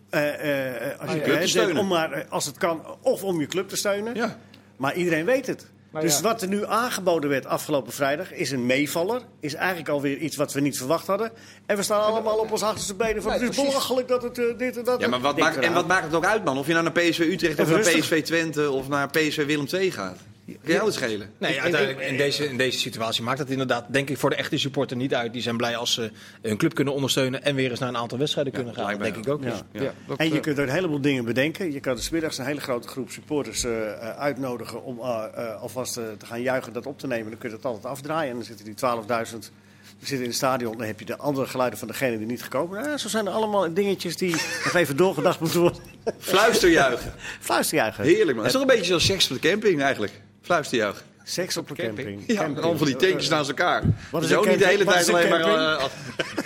als je, je te steunen. Om maar, als het kan, of om je club te steunen. Ja. Maar iedereen weet het. Maar dus ja. wat er nu aangeboden werd afgelopen vrijdag is een meevaller. Is eigenlijk alweer iets wat we niet verwacht hadden. En we staan allemaal op ons achterste benen van nee, het is belachelijk dat het uh, dit en dat... Ja, maar wat maakt, en wat maakt het ook uit man? Of je nou naar PSV Utrecht of naar PSV Twente of naar PSV Willem II gaat. Kan jou het schelen? Nee, uiteindelijk in deze, in deze situatie maakt het inderdaad, denk ik, voor de echte supporter niet uit. Die zijn blij als ze hun club kunnen ondersteunen en weer eens naar een aantal wedstrijden kunnen gaan. Dat denk ik ook. Ja. Dus- Ja, dat, En je eh, kunt er een heleboel dingen bedenken. Je kan dus middags een hele grote groep supporters eh, eh, uitnodigen om eh, eh, alvast te gaan juichen, dat op te nemen. Dan kun je dat altijd afdraaien. En dan zitten die 12.000 zitten in het stadion. Dan heb je de andere geluiden van degene die niet gekomen zijn. zo zijn er allemaal dingetjes die nog even doorgedacht moeten worden. Fluisterjuichen. Fluisterjuichen. Heerlijk man. Het is toch een beetje zoals seks op de camping eigenlijk. Fluisterjuichen. Seks op de camping. Ja, Camping. allemaal van die tentjes naast elkaar. Wat is een ook niet de hele tijd alleen een maar... eh,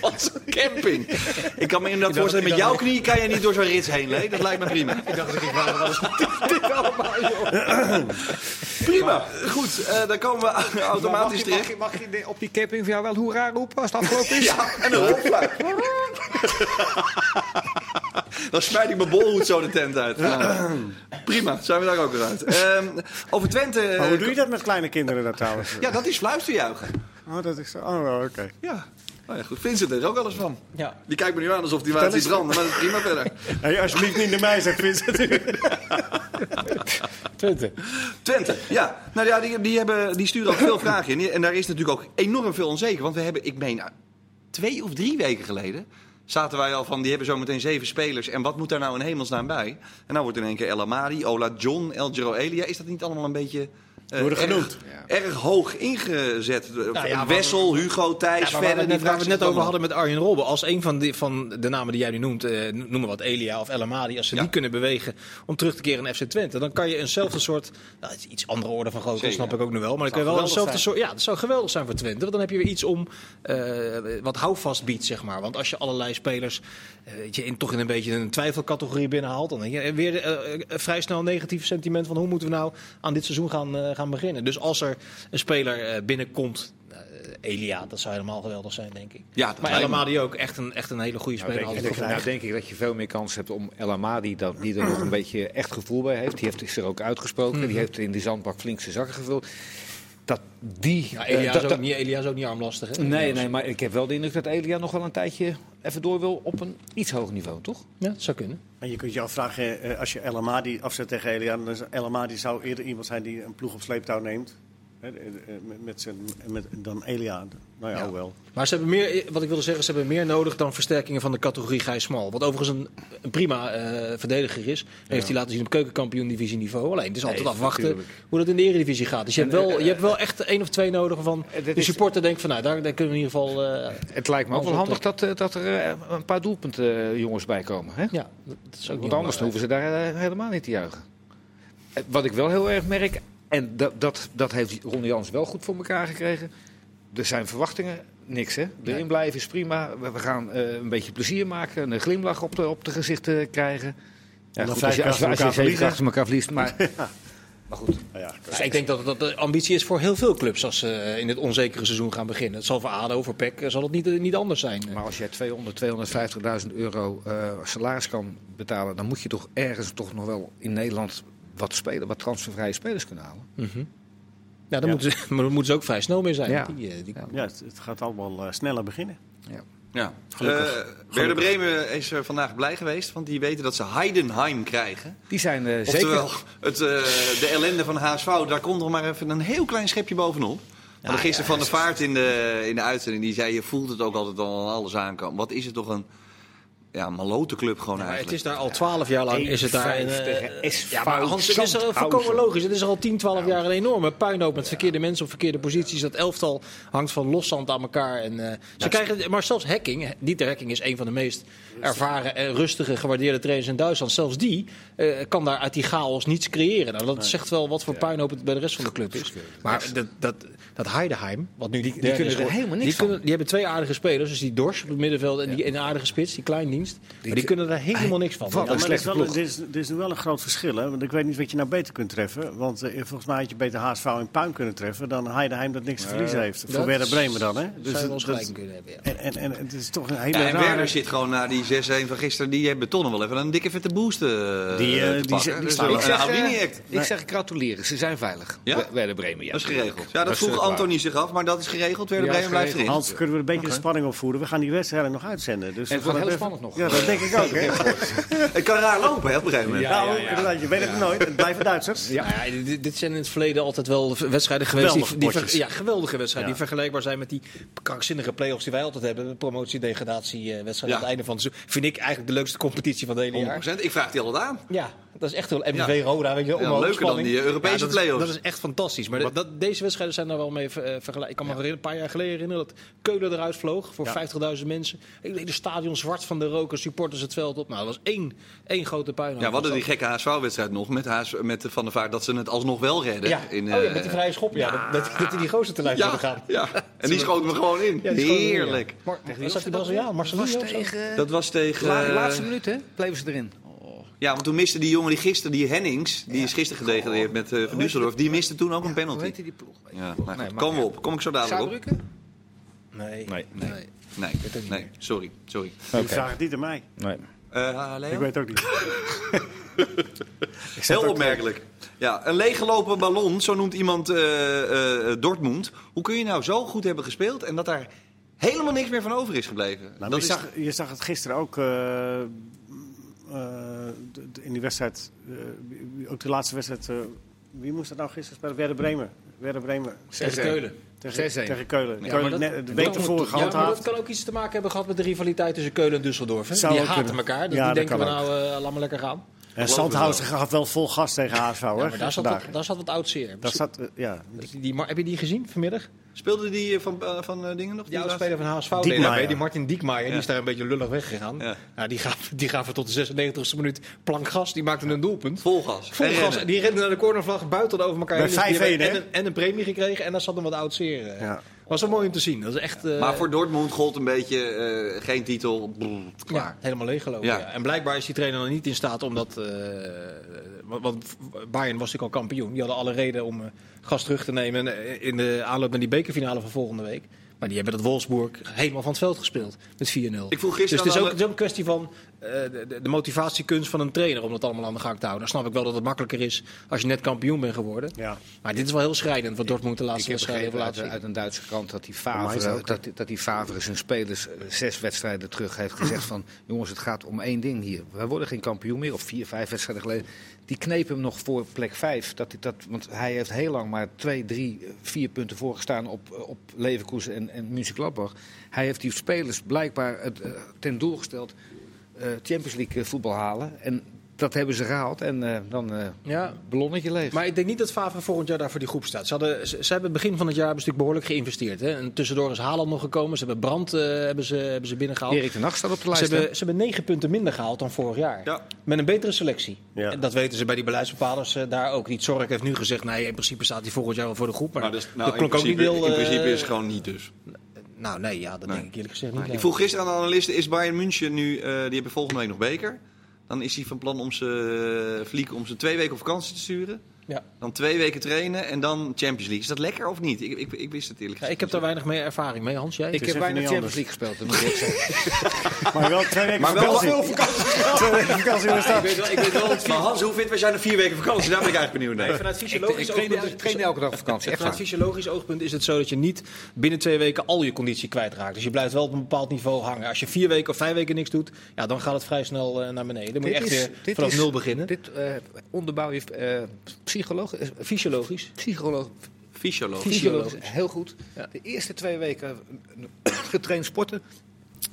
Wat is een camping? Ik kan me inderdaad voorstellen, met jouw knie kan je niet door zo'n rits heen, Lee. Dat lijkt me prima. Ik dacht dat ik wat is dit allemaal, joh? Prima. Goed, eh, dan komen we automatisch mag, je, mag, je, mag je op die camping voor jou wel hoera roepen als het afgelopen is? Ja, en een rolfluit. Dan smijt ik mijn bolhoed zo de tent uit. Nou, prima, zijn we daar ook weer uit. Ehm, over Twente... Maar hoe doe je dat met kleine kinderen dan trouwens? Ja, dat is fluisterjuichen. Oh, dat is zo. Oh, oké. Ja. Nou ja, goed. Vincent er ook wel eens van. Ja. Die kijkt me nu aan alsof die water ziet branden, maar dat is prima verder. Hey, alsjeblieft niet naar mij, zegt Vincent. Twente. Twente, ja. Nou ja, die, die, hebben, die sturen ook veel vragen in. En daar is natuurlijk ook enorm veel onzeker. Want we hebben, ik meen, twee of drie weken geleden... zaten wij al van, die hebben zometeen zeven spelers. En wat moet daar nou in hemelsnaam bij? En nou wordt in één keer El Amadi, Ola John, El Giro Elia. Is dat niet allemaal een beetje... eh, Worden erg- genoemd. Erg hoog ingezet. Nou ja, Wessel, Hugo, Thijs, Ja, maar waar verder. we, waar we het net over hadden met Arjen Robben. Als een van, die, van de namen die jij nu noemt, eh, noem maar wat Elia of El Amadi, als ze Ja. die kunnen bewegen om terug te keren in FC Twente, dan kan je eenzelfde soort, nou, het is iets andere orde van grootte, snap ik ook nu wel. Maar dan kan wel eenzelfde soort, ja, dat zou geweldig zijn voor Twente. Want dan heb je weer iets om eh, wat houvast biedt, zeg maar. Want als je allerlei spelers eh, weet je, in, toch in een beetje een twijfelcategorie binnenhaalt, dan denk je weer vrij snel een negatief sentiment van hoe moeten we nou aan dit seizoen gaan, eh, gaan beginnen. Dus als er een speler eh, binnenkomt. eh, Elia, dat zou helemaal geweldig zijn, denk ik. Ja, maar El. Amadi ook echt een, echt een hele goede Nou, speler. denk, nou, denk ik dat je veel meer kans hebt om El Amadi, dat, die er nog een beetje echt gevoel bij heeft. Die heeft zich er ook uitgesproken. Die heeft in die zandbak flink zijn zakken gevuld. Dat die... Ja, eh, Elia, dat- is ook niet, Elia is ook niet armlastig. Hè? Nee, nee, maar ik heb wel de indruk dat Elia nog wel een tijdje even door wil op een iets hoger niveau, toch? Ja, dat zou kunnen. En je kunt je afvragen, eh, als je El Amadi afzet tegen Elia, dan is El Amadi zou eerder iemand zijn die een ploeg op sleeptouw neemt. Eh, eh, met, met zijn, met, dan Elia. Nou ja, Ja. hoewel. Maar ze hebben meer, wat ik wilde zeggen, ze hebben meer nodig dan versterkingen van de categorie Gijs Smal. Wat overigens een, een prima eh, verdediger is. Heeft hij laten zien op keukenkampioen-divisie niveau. Alleen, het is altijd Nee, afwachten natuurlijk. hoe dat in de eredivisie gaat. Dus je hebt wel, eh, je hebt wel echt één of twee nodig van Eh, de is- supporter denkt van, nou, daar, daar kunnen we in ieder geval... eh, Het lijkt me ook wel handig dat, eh, dat er eh, een paar doelpunten eh, jongens bij komen. Hè? ja, dat is ook niet Want anders hoeven ze daar eh, helemaal niet te juichen. Eh, Wat ik wel heel erg merk, en dat, dat, dat heeft Ron Jans wel goed voor elkaar gekregen. Er zijn verwachtingen, niks hè. Erin blijven is prima. We we gaan eh, een beetje plezier maken, een glimlach op de, op de gezichten krijgen. Ja, goed, als je, als, keer als achter je elkaar achter verliest. Maar, maar goed, Nou ja, Dus ik denk dat dat de ambitie is voor heel veel clubs als ze in dit onzekere seizoen gaan beginnen. Het zal voor ADO, voor PEC, eh, zal het niet, niet anders zijn. maar als jij 200, 250.000 euro eh, salaris kan betalen, dan moet je toch ergens toch nog wel in Nederland wat, spelen, wat transfervrije spelers kunnen halen. Mhm. Ja, daar Ja. Moeten, ze, maar moeten ze ook vrij snel mee zijn. Ja. Die, eh, die, ja, het, het gaat allemaal eh, sneller beginnen. Ja. Gelukkig. Eh, Werder Bremen is er vandaag blij geweest, want die weten dat ze Heidenheim krijgen. Die zijn eh, Oftewel, zeker... het, eh, de ellende van HSV, daar komt er maar even een heel klein schepje bovenop. Hadden gisteren van de vaart in de, in de uitzending, die zei je voelt het ook altijd al aan alles aankomen. Wat is het toch een ja, malote club gewoon Ja, maar het eigenlijk. is daar al twaalf jaar lang. Is het daar een, 1-5 eh, tegen SV ja, maar Hans, het is er volkomen logisch. Het is er al 10, 12 jaar een enorme puinhoop met verkeerde mensen op verkeerde posities. Dat elftal hangt van loszand aan elkaar. En, eh, ze krijgen, maar zelfs Hacking, Dieter Hacking is een van de meest ervaren en rustige, gewaardeerde trainers in Duitsland. Zelfs die eh, kan daar uit die chaos niets creëren. Nou, dat zegt wel wat voor puinhoop het bij de rest van de club is. Maar dat, dat, dat Heidenheim, wat nu die, die kunnen er helemaal niks die, van. kunnen, die hebben twee aardige spelers. Dus die Dors op het middenveld en die een aardige spits, die Maar die kunnen er helemaal niks van. Wat Ja, maar er is, slechte wel, ploeg. er, is, er is nu wel een groot verschil. Hè? Want ik weet niet wat je nou beter kunt treffen. Want eh, volgens mij had je beter HSV in puin kunnen treffen... dan Heidenheim dat niks te verliezen heeft. Voor Werder Bremen dan. Hè? Dus zou gelijk kunnen hebben. Ja. en, en, en het is toch een hele Ja, en rare... Werder zit gewoon na die 6-1 van gisteren, die hebben tonnen wel even een dikke vette boost eh, Die, eh, te die die Dus staan- Ik zeg, eh. Ik zeg gratuleren, ze zijn veilig. Ja? Werder Bremen, ja. Dat is geregeld. Ja, dat vroeg eh. Antoni zich af, maar dat is geregeld. Werder Bremen blijft erin. Hans, kunnen we een beetje de spanning opvoeren? We gaan die wedstrijden nog uitzenden. Dus En het wordt heel spannend nog. Ja, dat denk ik ook. Hè? Het kan raar lopen hè, op een gegeven moment. Ja, nou, ja, ja. inderdaad, je weet het nooit. Het blijven Duitsers. Ja. Nou ja, dit, dit zijn in het verleden altijd wel wedstrijden geweest. Die, Geweldige die ver- potjes. ja, geweldige wedstrijden. Ja. Die vergelijkbaar zijn met die krankzinnige play-offs die wij altijd hebben. Promotie-degradatie-wedstrijd Ja. aan het einde van het seizoen. Vind ik eigenlijk de leukste competitie van het hele jaar. 100%. Ik vraag die altijd aan. Ja, dat is echt wel MVV Ja. Roda, weet je, Ja, leuker dan die, eh, Europese dat is- play-offs. Dat is echt fantastisch. Maar dat, dat- deze wedstrijden zijn daar wel mee eh, vergelijkbaar. Ik kan me een paar jaar geleden herinneren dat Keulen eruit vloog voor Ja. 50.000 mensen. Ik deed de stadion zwart van de roken, supporters het veld op. Nou, dat was één, één grote puinhoop. Ja, we hadden die gekke HSV-wedstrijd nog met, HS, met Van der Vaart dat ze het alsnog wel redden. Ja, In, oh, ja, eh, met die vrije schop, ja. Dat, dat, dat die die gozer te lijf ja, gaan. ja, en die schoten we gewoon in. Heerlijk. Was dat die Braziliaan? Dat was tegen... Eh, laatste minuut, hè? Bleven ze erin. Ja, want toen miste die jongen die gisteren, die Hennings, die is gisteren gedegradeerd met eh Van Düsseldorf, die miste toen ook een Hoe penalty. heet die ploeg? Ja, nou, Nee, we op. Kom ik zo dadelijk op. Nee. Nee. Nee, nee, nee, meer. sorry, sorry. Die vraagt het niet aan mij. Nee. Eh Leo? Ik weet het ook niet. Ik Heel opmerkelijk. Ja, een leeggelopen ballon, zo noemt iemand eh, eh, Dortmund. Hoe kun je nou zo goed hebben gespeeld en dat daar helemaal niks meer van over is gebleven? Nou, dat je, is... zag, je zag het gisteren ook in die wedstrijd. eh, ook de laatste wedstrijd. eh, wie moest dat nou gisteren spelen? Werder Bremen. Werder Bremen. Tegen Keulen. Tegen, 6-1. tegen Keulen. Ja, Keulen dat- de week ervoor Ja, maar dat gehandhaafd. kan ook iets te maken hebben gehad met de rivaliteit tussen Keulen en Düsseldorf. Hè? Zou Die haten kunnen. elkaar. Dus Ja, die denken we nou, eh laat maar lekker gaan. En Sandhausen gaf wel vol gas tegen HSV. Ja, hoor, maar daar zat, wat, daar zat wat oud zeer. Daar zat, eh, ja. Die, die, heb je die gezien vanmiddag? Speelde die eh, van, eh, van eh, dingen nog? Die speler van HSV, Diekmaier. Die Martin Diekmaier, die is daar een beetje lullig weggegaan. Ja. Nou, die, gaf, die gaven tot de 96e minuut plank gas. Die maakte een doelpunt. Vol gas. Vol En gas. rennen. Die rende naar de cornervlag, buiten over elkaar. Bij heen. Dus die 5-1, hebben hè? en, een, en een premie gekregen en daar zat een wat oud zeer. Ja. Was wel mooi om te zien. Dat is echt... eh, Maar voor Dortmund gold een beetje eh, geen titel. Brrr. Ja, helemaal leeggelopen. Ja. Ja. En blijkbaar is die trainer nog niet in staat om dat. eh, want, want Bayern was natuurlijk al kampioen. Die hadden alle reden om eh, gas terug te nemen in de aanloop naar die bekerfinale van volgende week. Maar die hebben dat Wolfsburg helemaal van het veld gespeeld met 4-0. Ik vroeg Dus het is ook, alle- het is ook een kwestie van eh, de, de- motivatiekunst van een trainer om dat allemaal aan de gang te houden. Dan snap ik wel dat het makkelijker is als je net kampioen bent geworden. Ja. Maar dit is wel heel schrijnend wat Dortmund de laatste wedstrijd heeft laten uit, zien. uit een Duitse krant dat die Favre, dat, dat die Favre zijn spelers eh, zes wedstrijden terug heeft gezegd van... jongens, het gaat om één ding hier. Wij worden geen kampioen meer, of vier, vijf wedstrijden geleden. Die knepen hem nog voor plek vijf. Dat, dat, want hij heeft heel lang maar twee, drie, eh, vier punten voorgestaan op, eh, op Leverkusen en, en Mönchengladbach. Hij heeft die spelers blijkbaar het, eh, ten doel gesteld eh, Champions League voetbal halen. En dat hebben ze gehaald en eh, dan eh Ja. ballonnetje leeg. Maar ik denk niet dat Favre volgend jaar daar voor die groep staat. Ze, hadden, ze, ze hebben begin van het jaar hebben ze natuurlijk behoorlijk geïnvesteerd. Hè? En tussendoor is Haaland nog gekomen. Ze hebben Brand eh, hebben ze, hebben ze binnengehaald. Erik ten Hag staat op de Ze lijst. hè? hebben, ze hebben negen punten minder gehaald dan vorig jaar. Ja. Met een betere selectie. Ja. En dat weten ze bij die beleidsbepalers daar ook niet. Zorg heeft nu gezegd, nee, in principe staat hij volgend jaar wel voor de groep. Maar, Maar dus, nou, dat in, klonk ook niet heel... in principe is het gewoon niet dus. Nou nee, ja, dat Nee. denk ik eerlijk gezegd niet. Ik nee. vroeg gisteren aan de analisten, is Bayern München nu, eh, die hebben volgende week nog beker. Dan is hij van plan om ze, uh, Fliek, om ze twee weken op vakantie te sturen. Ja. Dan twee weken trainen en dan Champions League. Is dat lekker of niet? Ik, ik, ik wist het eerlijk Ja, gezegd. ik heb daar weinig mee ervaring mee, Hans. Jij? Ik heb niet Champions anders. League gespeeld, dat moet ik zeggen. Maar wel twee weken Maar wel vakantie. veel Twee weken vakantie in de ik stad. weet wel, ik weet wel maar Hans, hoe vindt wij zijn er vier weken vakantie? Daar ben ik eigenlijk benieuwd naar. Vanuit fysiologisch oogpunt ik train elke dag vakantie, echt Vanuit fysiologisch oogpunt is het zo dat je niet binnen twee weken al je conditie kwijtraakt. Dus je blijft wel op een bepaald niveau hangen. Als je vier weken of vijf weken niks doet, ja, dan gaat het vrij snel eh, naar beneden. Dan moet je echt weer vanaf nul beginnen. Dit eh, onderbouw je eh psycholoog, eh, Fysiologisch. psycholoog, Fysioloog. fysiologisch, heel goed. Ja. De eerste twee weken getraind sporten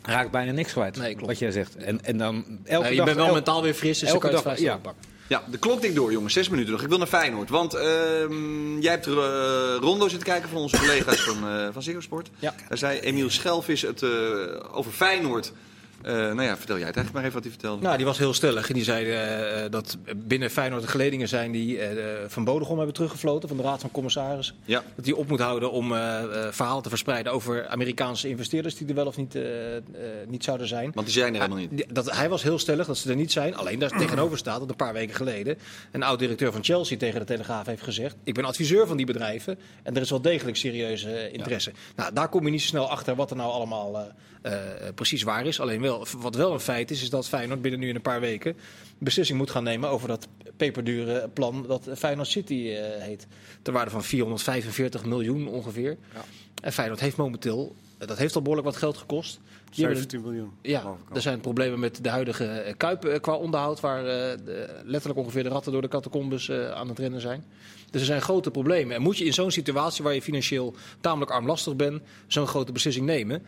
raakt bijna niks kwijt. Nee, klopt. Wat jij zegt. En, en dan elke Ja, je dag, bent wel el- mentaal weer fris, dus elke dan kan je het dag, snel ja. pakken. Ja, de klok tikt door, jongens. Zes minuten nog. Ik wil naar Feyenoord. Want ehm, jij hebt er eh, Rondo zitten kijken van onze collega's van, eh van Ziggo Sport. Ja. Daar zei Emiel Schelvis het eh, over Feyenoord. Eh, nou ja, vertel jij het eigenlijk maar even wat hij vertelde. Nou, die was heel stellig. En die zei eh, dat binnen Feyenoord de geledingen zijn die eh, Van Bodegom hebben teruggefloten van de Raad van Commissarissen. Ja. Dat die op moet houden om eh eh, verhalen te verspreiden over Amerikaanse investeerders die er wel of niet, eh, eh, niet zouden zijn. Want die zijn er helemaal niet. Dat, hij was heel stellig dat ze er niet zijn. Alleen daar tegenover staat dat een paar weken geleden een oud-directeur van Chelsea tegen de Telegraaf heeft gezegd: Ik ben adviseur van die bedrijven en er is wel degelijk serieuze eh, interesse. Nou, daar kom je niet zo snel achter wat er nou allemaal eh, eh, precies waar is. Alleen wel, wat wel een feit is, is dat Feyenoord binnen nu in een paar weken beslissing moet gaan nemen over dat peperdure plan dat Feyenoord City eh, heet. Ter waarde van 445 miljoen ongeveer. En Feyenoord heeft momenteel Dat heeft al behoorlijk wat geld gekost. Die hebben 17 miljoen. Ja, er zijn problemen met de huidige eh, Kuip eh, qua onderhoud, waar eh, de- letterlijk ongeveer de ratten door de catacombes eh, aan het rennen zijn. Dus er zijn grote problemen. En moet je in zo'n situatie waar je financieel tamelijk armlastig bent, zo'n grote beslissing nemen.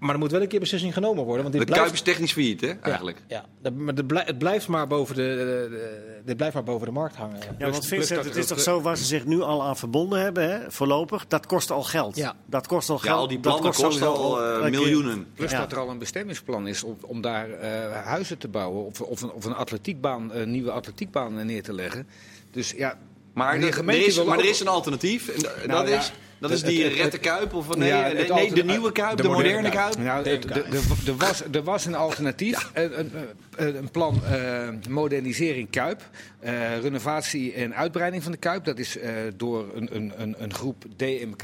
Maar er moet wel een keer beslissing genomen worden. Want dit De blijft... Kuip is technisch failliet, hè, eigenlijk. Ja, ja. Dat- maar het blij- het blijft maar boven de, de, de- blijft maar boven de markt hangen. Ja, Plus- want Vincent, het is toch zo waar ze zich nu al aan verbonden hebben, hè, voorlopig, dat kost al geld. Ja. Dat kost al Ja, geld. al die dat plannen kosten sowieso al eh, miljoenen. Plus Ja. dat er al een bestemmingsplan is om, om daar eh, huizen te bouwen of, of, een, of een atletiekbaan, een nieuwe atletiekbaan neer te leggen. Dus ja, Maar, meneer er- gemeente er is, wil maar er is een alternatief. En Nou dat ja, is, dat is die het- het- Rette Kuip. Of, nee, Ja, nee, het nee, alter- de nieuwe Kuip, de, de moderne, moderne Kuip. Nou, er was, er was een alternatief, een, een, een- een plan eh, modernisering Kuip, eh, renovatie en uitbreiding van de Kuip. Dat is eh, door een, een, een, een groep DMK,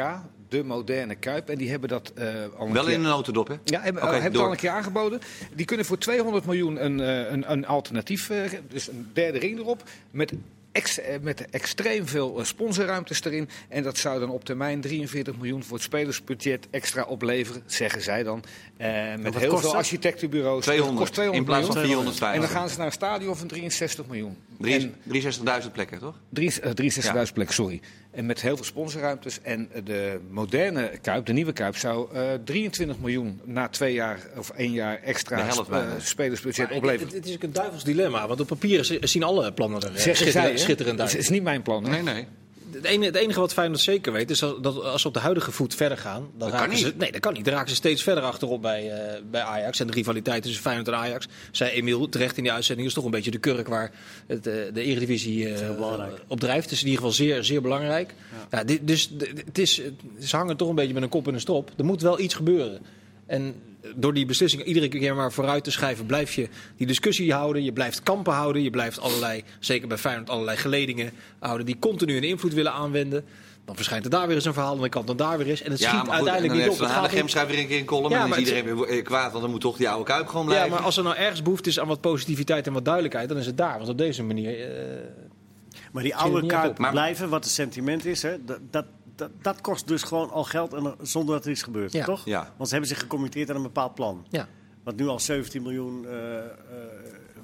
de moderne Kuip. En die hebben dat eh, al een Wel keer... in een notendop, hè? Ja, hebben, hebben het al een keer aangeboden. Die kunnen voor 200 miljoen een, eh, een, een alternatief, dus een derde ring erop, met, ex, eh, met extreem veel eh, sponsorruimtes erin. En dat zou dan op termijn 43 miljoen voor het spelersbudget extra opleveren, zeggen zij dan. Eh, met heel veel dat? architectenbureaus. 200, kost 200 in plaats van miljoen. 450. En dan gaan ze naar een stadion van 63 miljoen. Drie- En 63.000 plekken, toch? drie- eh, 63.000 plekken, sorry. En met heel veel sponsorruimtes. En eh, de moderne Kuip, de nieuwe Kuip, zou eh, 23 miljoen na twee jaar of één jaar extra sp- eh, spelersbudget Maar opleveren. Het, het is ook een duivels dilemma, want op papier zi- zien alle plannen er eh, Zeggen zij, schitterend, schitterend Het uit. is, is niet mijn plan. hè? Nee, nee. Het enige, het enige wat Feyenoord zeker weet is dat, dat als ze op de huidige voet verder gaan, dan Dat raken kan ze, niet. nee, dat kan niet. Dan raken ze steeds verder achterop bij, eh, bij Ajax. En de rivaliteit tussen Feyenoord en Ajax, zei Emiel terecht in die uitzending, is toch een beetje de kurk waar het, eh, de Eredivisie eh, belangrijk. op drijft. Het is in ieder geval zeer, zeer belangrijk. Ja. dit, dus het is, ze hangen toch een beetje met een kop in een strop. Er moet wel iets gebeuren. En door die beslissing iedere keer maar vooruit te schrijven, blijf je die discussie houden. Je blijft kampen houden. Je blijft allerlei, zeker bij Feyenoord, allerlei geledingen houden die continu een invloed willen aanwenden. Dan verschijnt er daar weer eens een verhaal aan de kant en daar weer eens. En het Ja, schiet goed, uiteindelijk dan niet op. Hanegem niet- schrijft weer een keer een column Ja, en dan is het- iedereen weer eh, kwaad, want dan moet toch die oude Kuip gewoon blijven. Ja, maar als er nou ergens behoefte is aan wat positiviteit en wat duidelijkheid, dan is het daar. Want op deze manier. eh, Maar die oude Kuip blijven, wat het sentiment is, hè, dat, dat, dat, dat kost dus gewoon al geld en, zonder dat er iets gebeurt, Ja. toch? Ja. Want ze hebben zich gecommitteerd aan een bepaald plan. ja. Wat nu al 17 miljoen eh, eh,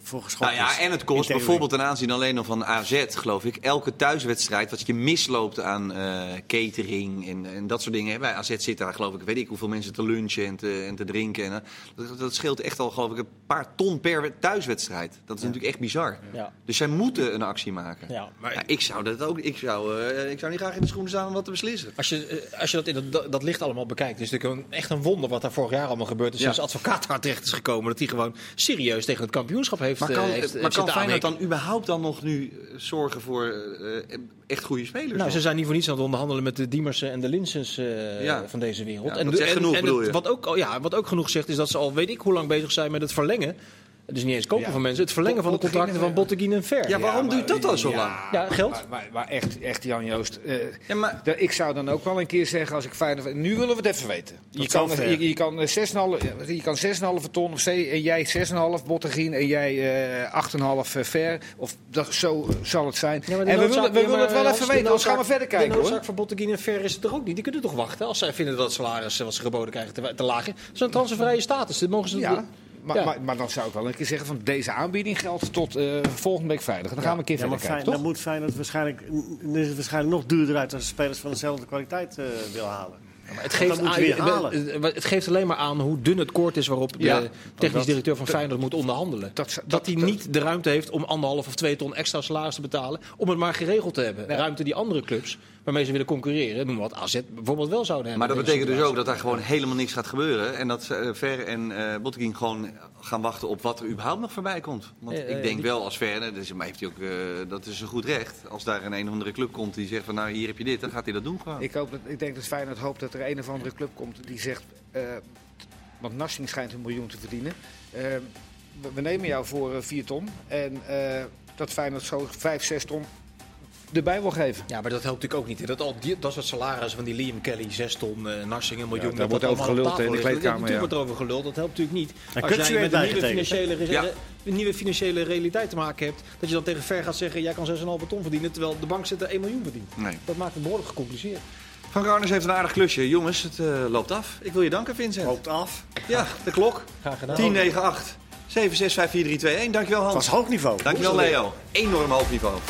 voor Nou ja, is. en het kost bijvoorbeeld ten aanzien alleen al van AZ, geloof ik, elke thuiswedstrijd wat je misloopt aan eh, catering en, en dat soort dingen. Bij AZ zit daar geloof ik, weet ik hoeveel mensen te lunchen en te, en te drinken. En, eh, dat, dat scheelt echt al geloof ik een paar ton per we- thuiswedstrijd. Dat is natuurlijk echt bizar. Ja. Dus zij moeten een actie maken. Ja, maar Ja, ik zou dat ook. Ik zou, eh, ik zou niet graag in de schoenen staan om wat te beslissen. Als je, als je dat in dat, dat licht allemaal bekijkt, is het natuurlijk een, echt een wonder wat daar vorig jaar allemaal gebeurd is. Ja. Sinds advocaat daar terecht is gekomen, dat hij gewoon serieus tegen het kampioenschap heeft, Maar eh, kan, heeft, maar heeft kan Feyenoord dan überhaupt dan nog nu eh, zorgen voor eh, echt goede spelers? Nou, nog? ze zijn niet voor niets aan het onderhandelen met de Diemersen en de Linsens eh, Ja. van deze wereld. Ja, en dat zegt en- genoeg, en bedoel het- je? Wat ook, ja, wat ook genoeg zegt, is dat ze al weet ik hoe lang bezig zijn met het verlengen. Dus niet eens kopen Ja. van mensen, het verlengen van de contracten van en- Botteguin en Ver. Ja, waarom maar- duurt dat dan zo lang? Ja, geld. Maar, maar, maar echt, echt Jan-Joost. eh, Ja, maar da- ik zou dan ook wel een keer zeggen als ik Feyenoord... Nu willen we het even weten. Je kan, je, je kan eh, 6,5 je kan 6,5 ton of zee, en jij 6,5 Bottegien en jij eh 8,5 ver. Of dat, zo zal het zijn. Ja, en we willen, we willen het wel even weten, anders gaan we verder kijken De hoor. noodzaak voor Botteguin en Ver is het er ook niet. Die kunnen toch wachten als zij vinden dat het salaris eh, wat ze geboden krijgen te, te laag is. Dat is een transfervrije status. Dat mogen ze Ja, maar, Ja. Maar, maar dan zou ik wel een keer zeggen van deze aanbieding geldt tot eh, volgende week vrijdag. Dan gaan we een keer verder Fijn, kijken, dan moet Feyenoord waarschijnlijk, dan is het waarschijnlijk nog duurder uit als spelers van dezelfde kwaliteit eh willen halen. Het, dat geeft moet aan- je weer halen. het geeft alleen maar aan hoe dun het koord is waarop Ja. de technisch dat- directeur van Feyenoord moet onderhandelen. dat- Dat, dat- hij dat- niet de ruimte heeft om anderhalf of twee ton extra salaris te betalen. Om het maar geregeld te hebben. Ruimte die andere clubs waarmee ze willen concurreren, noem wat AZ bijvoorbeeld wel zouden hebben. Maar dat betekent dus ook dat daar gewoon helemaal niks gaat gebeuren. En dat eh, Ver en Botteguin gewoon gaan wachten op wat er überhaupt nog voorbij komt. Want Ja, ik denk die- wel als Ver, dus, maar heeft hij ook, eh, dat is een goed recht. Als daar een een of andere club komt die zegt van nou hier heb je dit, dan gaat hij dat doen gewoon. Ik, hoop dat, ik denk dat Feyenoord hoopt dat er een of andere club komt die zegt... eh, want Narsing schijnt een miljoen te verdienen. Eh, we, we nemen jou voor eh, 4 ton. En eh, dat Feyenoord zo 5, 6 ton erbij wil geven. Ja, maar dat helpt natuurlijk ook niet. hè. Dat, al die, dat soort salarissen van die Liam Kelly, 6 ton, eh Narsing, een miljoen. daar dat wordt dat over geluld, hè, in de kleedkamer, Ja, ja. Natuurlijk wordt er over geluld. Dat helpt natuurlijk niet. Daar Als jij met een nieuwe financiële, Ja. re- nieuwe financiële realiteit te maken hebt, dat je dan tegen Ver gaat zeggen, jij kan 6,5 ton verdienen, terwijl de bank zit er 1 miljoen verdient. Nee. Dat maakt het behoorlijk gecompliceerd. Van Garners heeft een aardig klusje. Jongens, het uh, loopt af. Ik wil je danken, Vincent. Loopt af. Ja, de klok. Graag gedaan. 10, 9, 8. 7, 6, 5, 4, 3, 2, 1. Dankjewel Hans. Het was hoog niveau. Dankjewel Leo. Enorm hoog niveau.